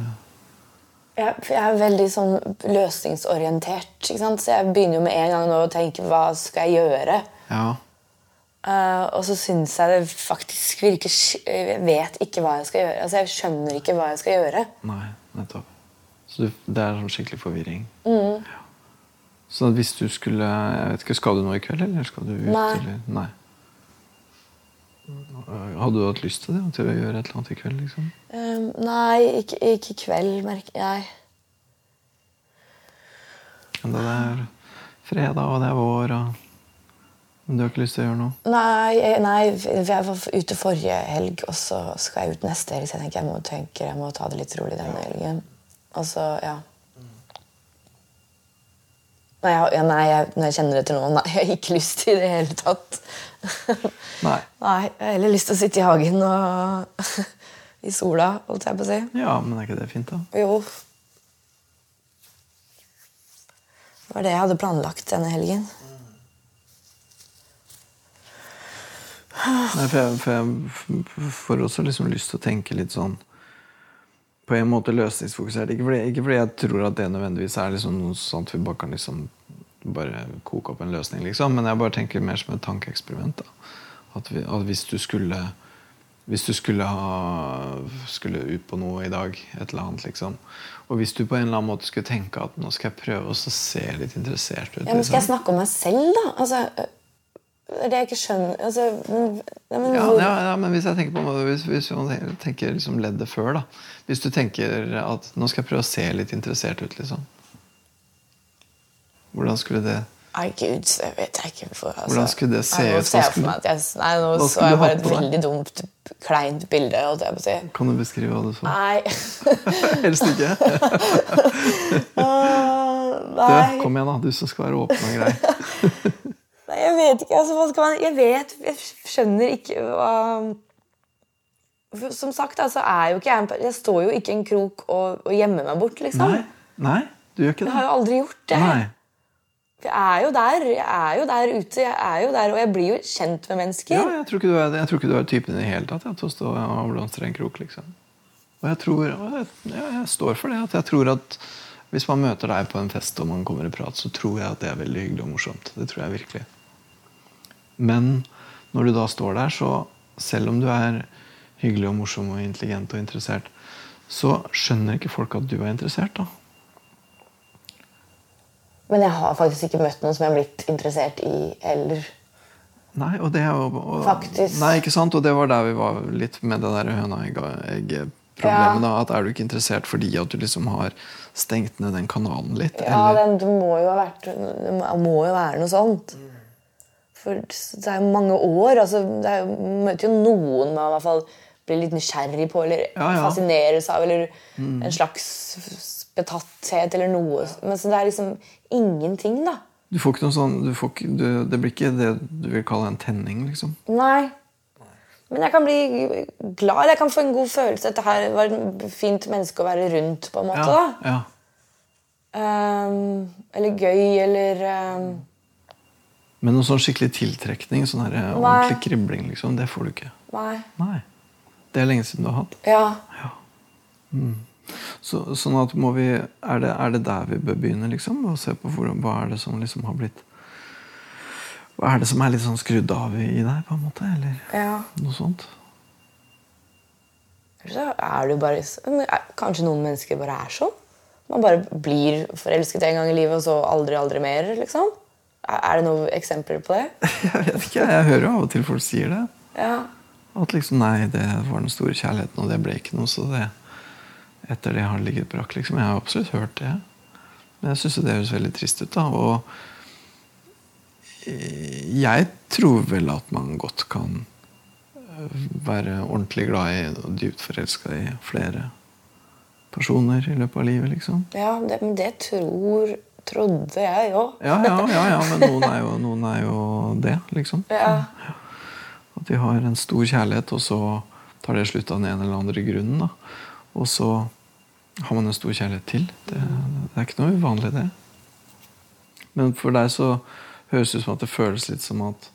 Jeg, jeg er veldig sånn løsningsorientert. Så jeg begynner jo med en gang nå å tenke hva skal jeg gjøre? Ja. Eh, og så syns jeg det faktisk virker Jeg vet ikke hva jeg skal gjøre. Altså, Jeg skjønner ikke hva jeg skal gjøre. Nei, nettopp. Så du, det er sånn skikkelig forvirring. Ja. Så hvis du skulle jeg vet ikke, Skal du noe i kveld, eller skal du ut? Nei. Eller? Nei. Hadde du hatt lyst til det? Til å gjøre et eller annet i kveld? liksom? Um, nei, ikke, ikke i kveld, merker jeg. Men det er fredag, og det er vår, og Men du har ikke lyst til å gjøre noe? Nei, nei, jeg var ute forrige helg, og så skal jeg ut neste helg. Så jeg tenker jeg må, tenke, jeg må ta det litt rolig denne helgen. Og så, ja. Nei, jeg, ja, nei jeg, når jeg kjenner det til nå, nei, jeg har ikke lyst til det i det hele tatt. Nei. Nei, jeg har heller lyst til å sitte i hagen og i sola, holdt jeg på å si. Ja, men er ikke det fint, da? Jo. Det var det jeg hadde planlagt denne helgen. Nei, for jeg, for jeg får også liksom lyst til å tenke litt sånn På en måte løsningsfokusert. Ikke fordi, ikke fordi jeg tror at det nødvendigvis er liksom noe sånt vi bare kan liksom bare koke opp en løsning, liksom. Men jeg bare tenker mer som et tankeeksperiment. At, vi, at hvis du skulle hvis du skulle, ha, skulle ut på noe i dag, et eller annet, liksom. Og hvis du på en eller annen måte skulle tenke at nå skal jeg prøve å se litt interessert ut. Ja, men Skal jeg liksom. snakke om meg selv, da? Altså, det er ikke skjønner altså, ja, men, Ja, ja, ja, men hvis jeg tenker på hvis, hvis man tenker liksom leddet før, da. Hvis du tenker at nå skal jeg prøve å se litt interessert ut, liksom. Hvordan skulle det Nei, gud, det vet jeg ikke. For, altså, Hvordan skulle det se ut? nå skulle- jeg, nei, nå så jeg bare et veldig dumt, kleint bilde. Si. Kan du beskrive hva du så? Nei. Helst ikke. Du, nei. kom igjen, da. Du som skal være åpen og grei. nei, jeg vet ikke. Altså, hva skal man Jeg vet Jeg skjønner ikke hva Som sagt, altså, er jo ikke jeg Jeg står jo ikke i en krok og, og gjemmer meg bort, liksom. Nei, nei, du gjør ikke det. Jeg har jo aldri gjort det. Nei. Jeg er jo der. Jeg er jo der ute. Jeg er jo der, Og jeg blir jo kjent med mennesker. Ja, jeg tror ikke du er, jeg tror ikke du er typen i det hele tatt ja, til å stå og blomstre i en krok. liksom. Og jeg tror, og jeg, ja, jeg står for det. at jeg tror at Hvis man møter deg på en fest og man kommer i prat, så tror jeg at det er veldig hyggelig og morsomt. Det tror jeg virkelig. Men når du da står der, så selv om du er hyggelig og morsom og intelligent og interessert, så skjønner ikke folk at du er interessert. da. Men jeg har faktisk ikke møtt noen som jeg har blitt interessert i heller. Nei, og det er jo og, Faktisk. Nei, ikke sant? Og det var der vi var litt med det der høna-egg-problemet. da, At er du ikke interessert fordi at du liksom har stengt ned den kanalen litt? Ja, eller? det, det må jo ha vært Det må jo være noe sånt. For det er jo mange år. altså det er jo, møter jo noen man i hvert fall blir litt nysgjerrig på eller Ja, ja. fascineres av. Eller en slags betatthet eller noe. Men så det er liksom ingenting, da. Du får ikke noe sånn du får ikke, du, Det blir ikke det du vil kalle en tenning, liksom? Nei. Men jeg kan bli glad. Jeg kan få en god følelse. Dette her var et fint menneske å være rundt, på en måte. Ja, da. ja. Ehm, eller gøy, eller ehm, Men noen sånn skikkelig tiltrekning, sånn her ordentlig kribling, liksom, det får du ikke. Nei. Nei. Det er lenge siden du har hatt. Ja. Så, sånn at må vi, er, det, er det der vi bør begynne, liksom? Å se på hvordan, hva er det som liksom har blitt Hva er det som er litt sånn skrudd av i i deg, på en måte? Eller ja. noe sånt? Så er du bare er- Kanskje noen mennesker bare er sånn. Man bare blir forelsket en gang i livet, og så aldri, aldri mer. liksom. Er det noen eksempler på det? Jeg vet ikke, jeg hører jo av og til folk sier det. Ja. At liksom, nei, det var den store kjærligheten, og det ble ikke noe, så det etter det har det ligget brakk. Liksom. Jeg har absolutt hørt det. Men jeg syns det høres veldig trist ut. da, og eh, jeg tror vel at man godt kan eh, være ordentlig glad i og dypt forelska i flere personer i løpet av livet, liksom. Ja, det, men det tror, trodde jeg òg. Ja, ja, ja, ja men noen er, jo, noen er jo det, liksom. Ja. At de har en stor kjærlighet, og så tar det slutt av den ene eller andre grunnen. da. Og så har man en stor kjærlighet til. Det, det er ikke noe uvanlig, det. Men for deg så høres det ut som at det føles litt som at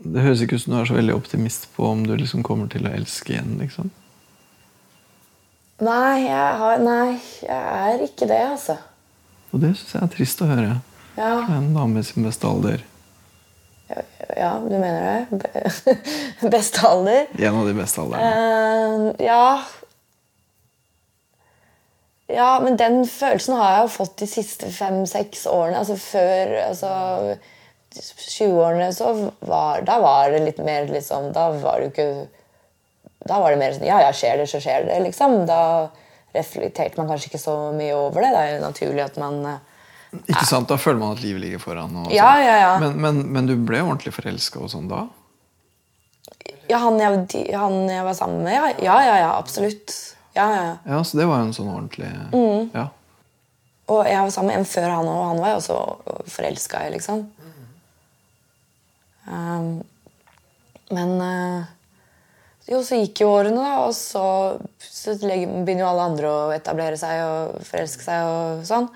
Det høres ikke ut som du er så veldig optimist på om du liksom kommer til å elske igjen. liksom. Nei, jeg har, nei, jeg er ikke det, altså. Og det syns jeg er trist å høre. Ja, En dame i sin beste alder. ja, du mener det? Be- Beste alder? En av de beste alderne. Uh, ja Ja, men den følelsen har jeg jo fått de siste fem-seks årene. Altså før altså, 20-årene så var Da var det litt mer liksom Da var det ikke Da var det mer sånn Ja, ja, skjer det, så skjer det, liksom. Da reflekterte man kanskje ikke så mye over det. Det er jo naturlig at man eh, Ikke sant? Da føler man at livet ligger foran. Og Ja, ja, ja. Men, men, men du ble ordentlig forelska og sånn da? Ja, han jeg, han jeg var sammen med? Ja, ja, ja, ja absolutt. Ja, ja, ja. Ja, Så det var jo en sånn ordentlig Mm. Ja. Og jeg var sammen med en før han òg, han var jo også forelska i, liksom. Um, men eh, Jo, så gikk jo årene, da, og så, så begynner jo alle andre å etablere seg og forelske seg og sånn.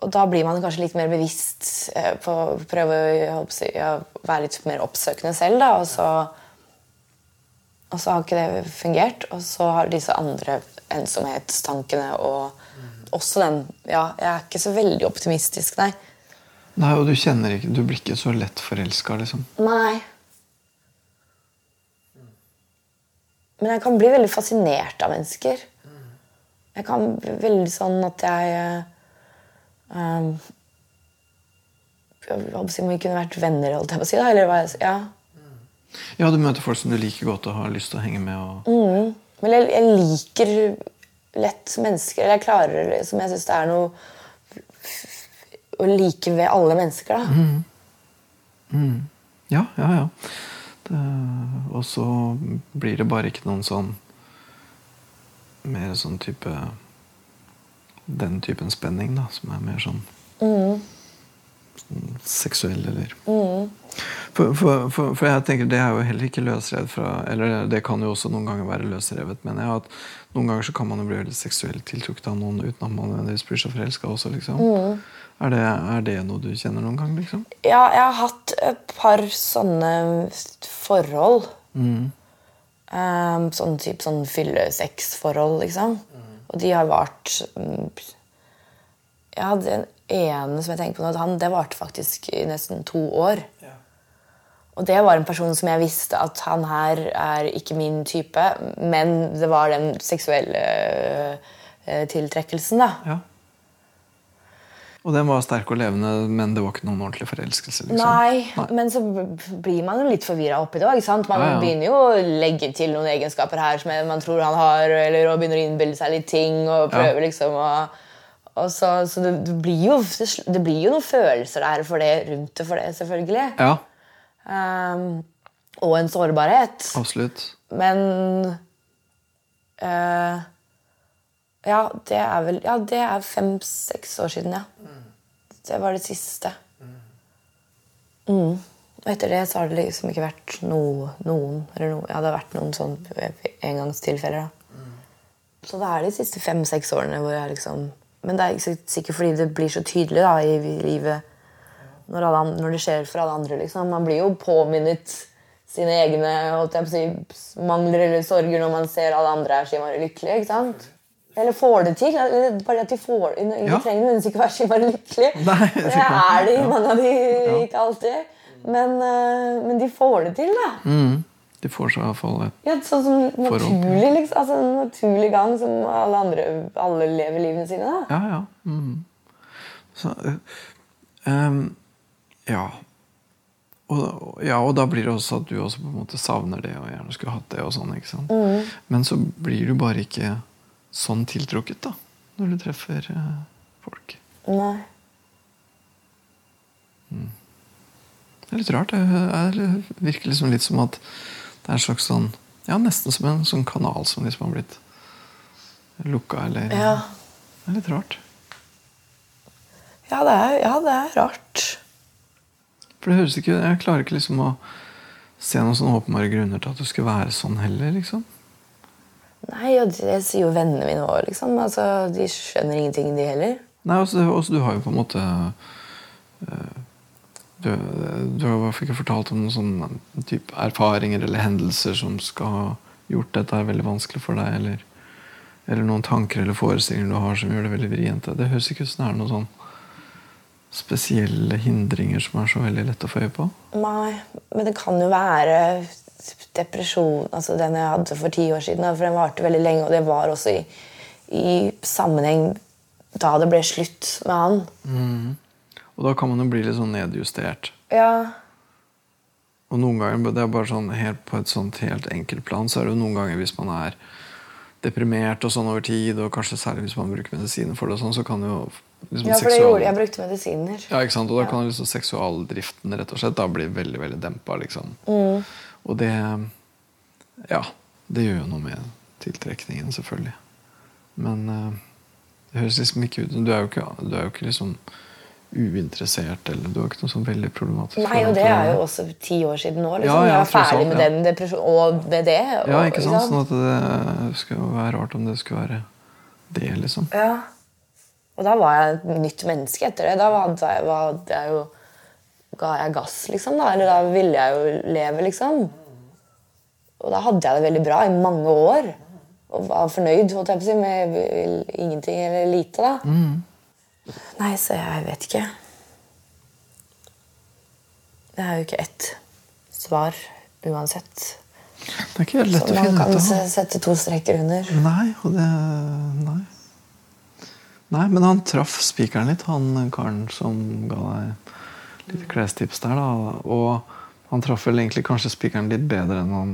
Og da blir man kanskje litt mer bevisst eh, på å prøve å være litt mer oppsøkende selv, da, og så og så har ikke det fungert. Og så har disse andre ensomhetstankene og også den Ja, jeg er ikke så veldig optimistisk, nei. Nei, og du kjenner ikke Du blir ikke så lett forelska, liksom. Nei. Men jeg kan bli veldig fascinert av mennesker. Jeg kan bli veldig sånn at jeg um, jeg håper si om vi kunne vært venner, holdt jeg på å si. Da, eller hva jeg, ja. Ja, du møter folk som du liker godt og har lyst til å henge med. Og... Mm. Men jeg, jeg liker lett mennesker. Eller jeg klarer liksom, Jeg syns det er noe å like ved alle mennesker. da. Ja, ja, ja. Det... Og så blir det bare ikke noen sånn Mer sånn type Den typen spenning, da, som er mer sånn, sånn seksuell, eller for, for, for, for jeg tenker det er jo heller ikke løsrevet fra Eller det kan jo også noen ganger være løsrevet, mener jeg. At noen ganger så kan man jo bli veldig seksuelt tiltrukket av noen uten at man nødvendigvis blir så forelska også, liksom. Er, det, er det noe du kjenner noen gang, liksom? Ja, jeg har hatt et par sånne forhold. Um, sånn type sånn fylle-sex-forhold, liksom. Og de har vart Jeg hadde en ene som jeg tenker på nå, han, det varte faktisk i nesten to år. Og det var en person som jeg visste at han her er ikke min type, men det var den seksuelle uh, tiltrekkelsen, da. Ja. Og den var sterk og levende, men det var ikke noen ordentlig forelskelse? liksom? Nei, men så blir man jo litt forvirra oppi det òg. Man Ja, ja. begynner jo å legge til noen egenskaper her som man tror han har, eller og begynner å innbille seg litt ting. og prøver liksom å så, så det, det, blir jo, det, blir jo noen følelser der for det, rundt det for det, selvfølgelig. Ja, Um, og en sårbarhet. absolutt. Men eh, Ja, det er vel Ja, det er fem-seks år siden, ja. Det var det siste. Mm. Og etter det så har det liksom ikke vært noe, noen eller noe, Ja, det har vært noen sånne engangstilfeller, da. Så det er de siste fem-seks årene hvor jeg liksom Men det er ikke sikkert fordi det blir så tydelig da i livet når, alle, når det skjer for alle andre. liksom. Man blir jo påminnet sine egne holdt jeg på å si, mangler eller sorger når man ser alle andre er så innmari lykkelige. ikke sant? Eller får det til. Bare at de får De Ja. trenger nødvendigvis ikke være så innmari lykkelige. Det det er de, mange av de ikke alltid. Men, eh, men de får det til, da. Mm. De får seg iallfall et Ja, sånn som naturlig, liksom. Altså, en naturlig gang som alle andre alle lever livene sine. da. Ja, ja. Mm. Så, ehm, ja. Og, ja. Og da blir det også at du også på en måte savner det og gjerne skulle hatt det. og sånn, ikke sant? Men så blir du bare ikke sånn tiltrukket da, når du treffer øh, folk. Nei. Det er litt rart. Det er, virker liksom litt som at det er en slags sånn Ja, nesten som en sånn kanal som liksom har blitt lukka, eller Ja. Det er litt rart. Ja, det er, ja, det er rart. For det høres ikke Jeg klarer ikke liksom å se noen sånne åpenbare grunner til at du skulle være sånn heller, liksom. Nei, og det sier jo vennene mine òg, liksom. Altså, de skjønner ingenting, de heller. Nei, også, også du har jo på en måte øh, du, du har ikke fortalt om noen sånne type erfaringer eller hendelser som skal ha gjort dette er veldig vanskelig for deg, eller, eller noen tanker eller forestillinger du har som gjør det veldig vrient. Det høres ikke ut som det er noen sånn spesielle hindringer som er så veldig lett å få øye på. Nei, men det kan jo være depresjon, altså den jeg hadde for ti år siden. For den varte veldig lenge, og det var også i, i sammenheng da det ble slutt med han. Og da kan man jo bli litt sånn nedjustert. Ja, Og noen ganger, det er bare sånn helt på et sånt helt enkelt plan, så er det jo noen ganger hvis man er deprimert og sånn over tid, og kanskje særlig hvis man bruker medisiner for det, og sånn, så kan jo liksom ja for det gjorde jeg. brukte medisiner. Ja, ikke sant? Og da kan liksom seksualdriften rett og slett da bli veldig veldig dempa. Liksom. Mm. Og det Ja, det gjør jo noe med tiltrekningen, selvfølgelig. Men eh, det høres liksom ikke ut Du er jo ikke, du er jo ikke liksom uinteressert, eller du har ikke noe sånn veldig problematisk Nei, og det er jo også ti år siden nå. Liksom. Ja, ja, jeg er ferdig med ja. den depresjonen og med det. Og, Ja, ikke sant? Sånn at det skulle være rart om det skulle være det, liksom. Ja. Og da var jeg et nytt menneske etter det. Da var jeg, var jeg jo, ga jeg gass, liksom. da. Eller da ville jeg jo leve, liksom. Og da hadde jeg det veldig bra i mange år. Og var fornøyd holdt jeg på å si, med ingenting eller lite. da. Nei, så jeg vet ikke. Det er jo ikke ett svar uansett. Det er ikke helt lett Som å finne kan ut av. se- sette to streker under. Nei, og det Nei. Nei, men han traff spikeren litt, han karen som ga deg litt klestips der. da. Og han traff vel egentlig kanskje spikeren litt bedre enn han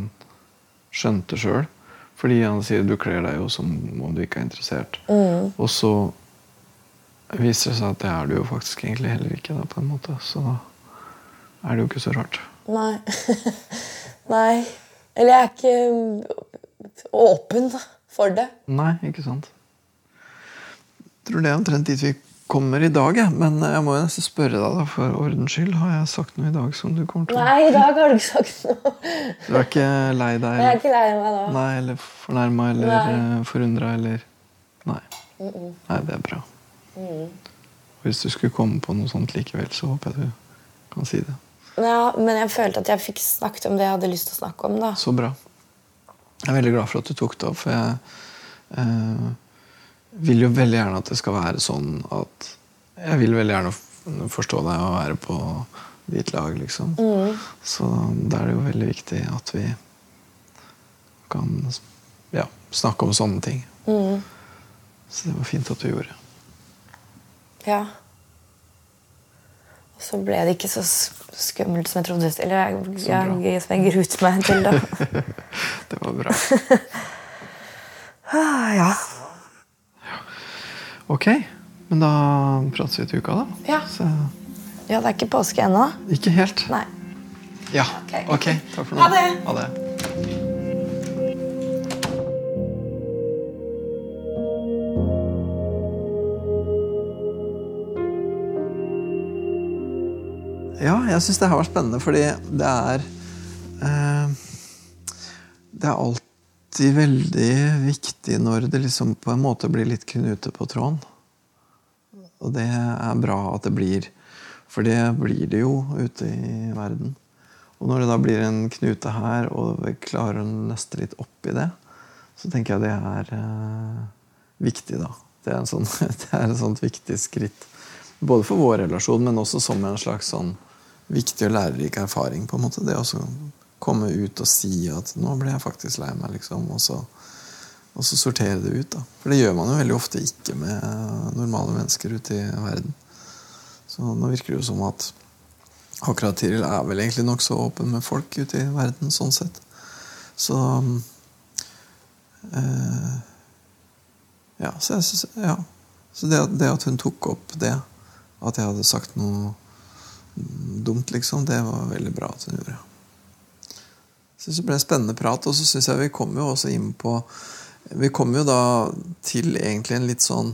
skjønte sjøl. Fordi han sier du kler deg jo som om du ikke er interessert. Og så viser det seg at det er du jo faktisk egentlig heller ikke. Da, på en måte. Så da er det jo ikke så rart. Nei. Nei. Eller jeg er ikke åpen for det. Nei, ikke sant. Jeg tror det er omtrent dit vi kommer i dag. jeg. Men jeg må jo nesten spørre deg, da, for ordens skyld. Har jeg sagt noe i dag som du kommer til Nei, i dag har du ikke sagt noe. Du er ikke lei deg? Jeg er ikke lei meg da. nei, eller fornærma eller Nei. uh, forundra eller Nei. Nei, det er bra. Hvis du skulle komme på noe sånt likevel, så håper jeg du kan si det. Ja, men jeg følte at jeg fikk snakket om det jeg hadde lyst til å snakke om. da. Så bra. Jeg er veldig glad for at du tok det opp, for jeg eh, vil jo veldig gjerne at det skal være sånn at Jeg vil veldig gjerne forstå deg og være på ditt lag, liksom. Så da er det jo veldig viktig at vi kan ja, snakke om sånne ting. Så det var fint at du gjorde. Ja. Og så ble det ikke så skummelt som jeg trodde. Eller jeg, jeg, som jeg gruet meg til, da. Det var bra. Ah, ja. Ok, men da prates vi til uka, da. Ja. Så. ja, det er ikke påske ennå? Ikke helt. Nei. Ja. Ok, takk for nå. Ha det. Ha det. Ja, jeg syns det har vært spennende, fordi det er eh, Det er alt alltid veldig viktig når det liksom på en måte blir litt knute på tråden. Og det er bra at det blir. For det blir det jo ute i verden. Og når det da blir en knute her, og vi klarer å nøste litt opp i det, så tenker jeg det er eh, viktig, da. Det er, sånn, det er et sånt viktig skritt. Både for vår relasjon, men også som en slags sånn viktig og lærerik erfaring. på en måte. Det å komme ut og si at 'nå ble jeg faktisk lei meg', liksom. Og så, og så sortere det ut. da. For det gjør man jo veldig ofte ikke med normale mennesker ute i verden. Så nå virker det jo som at akkurat Tiril er vel egentlig nokså åpen med folk ute i verden, sånn sett. Så øh, Ja, så, synes, ja. så det, det, at hun tok opp det, at jeg hadde sagt noe dumt, liksom, det var veldig bra at hun gjorde. Synes det ble en spennende prat, og så syns jeg vi kom jo også inn på Vi kom jo da til egentlig en litt sånn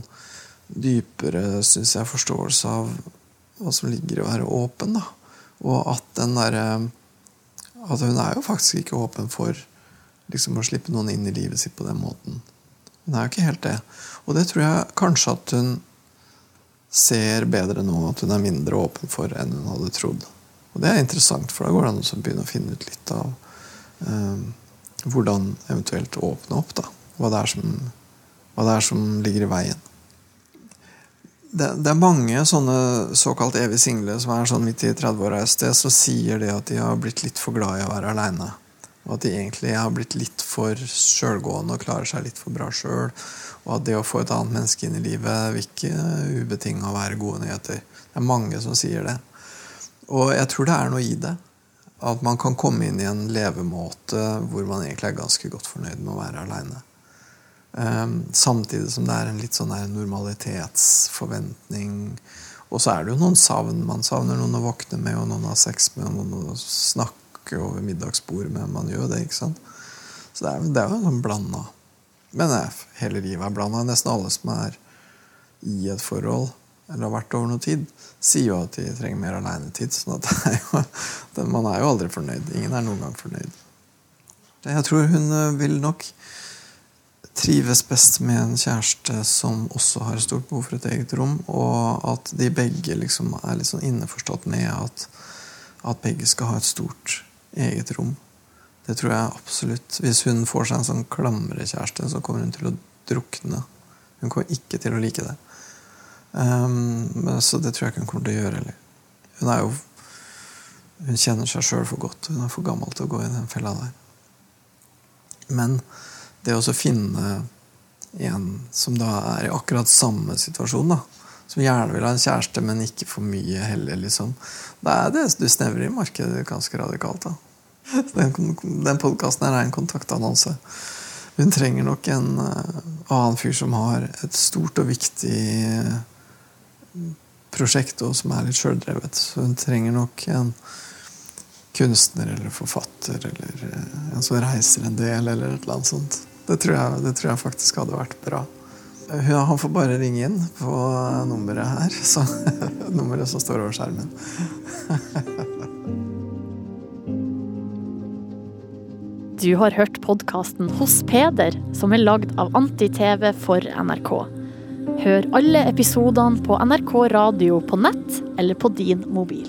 dypere, synes jeg, forståelse av hva som ligger i å være åpen. da. Og at den derre At hun er jo faktisk ikke åpen for liksom å slippe noen inn i livet sitt på den måten. Hun er jo ikke helt det. Og det tror jeg kanskje at hun ser bedre nå, at hun er mindre åpen for enn hun hadde trodd. Og det er interessant, for da går det an å begynne å finne ut litt av hvordan eventuelt åpne opp. da. Hva det, som, hva det er som ligger i veien det, det, er mange sånne såkalt evig single som er sånn midt i 30-åra et sted, så sier det at de har blitt litt for glad i å være aleine. Og at de egentlig har blitt litt for sjølgående og klarer seg litt for bra sjøl. Og at det å få et annet menneske inn i livet vil ikke ubetinga være gode nyheter. Det er mange som sier det. Og jeg tror det er noe i det. At man kan komme inn i en levemåte hvor man egentlig er ganske godt fornøyd med å være aleine. Um, samtidig som det er en litt sånn normalitetsforventning. Og så er det jo noen savn. Man savner noen å våkne med, og noen å ha sex med, og noen å snakke over middagsbordet med. Man gjør det, ikke sant? Så det er, det er jo sånn blanda. Men hele livet er blanda. Nesten alle som er i et forhold, eller har vært over noe tid, sier jo at de trenger mer alenetid. Sånn at man er jo aldri fornøyd. Ingen er noen gang fornøyd. Jeg tror hun eh, vil nok trives best med en kjæreste som også har stort behov for et eget rom, og at de begge liksom er litt sånn innforstått med at, at begge skal ha et stort eget rom. Det tror jeg absolutt. Hvis hun får seg en sånn klamrekjæreste, så kommer hun til å drukne. Hun kommer ikke til å like det. Um, så det tror jeg ikke hun kommer til å gjøre heller. Hun er jo Hun kjenner seg sjøl for godt. Hun er for gammel til å gå i den fella der. Men det å finne en som da er i akkurat samme situasjon, da, som gjerne vil ha en kjæreste, men ikke for mye heller, liksom. Det er det du snevrer i markedet ganske radikalt. da. Den, den podkasten er en kontaktannonse. Hun trenger nok en uh, annen fyr som har et stort og viktig prosjekt, og som er litt sjøldrevet. Så hun trenger nok en kunstner eller forfatter eller uh, en som reiser en del, eller et eller annet sånt. Det tror, jeg, det tror jeg faktisk hadde vært bra. Han får bare ringe inn på nummeret her. Så, nummeret som står over skjermen. Du har hørt podkasten Hos Peder, som er lagd av Anti-TV for NRK. Hør alle episodene på NRK radio på nett eller på din mobil.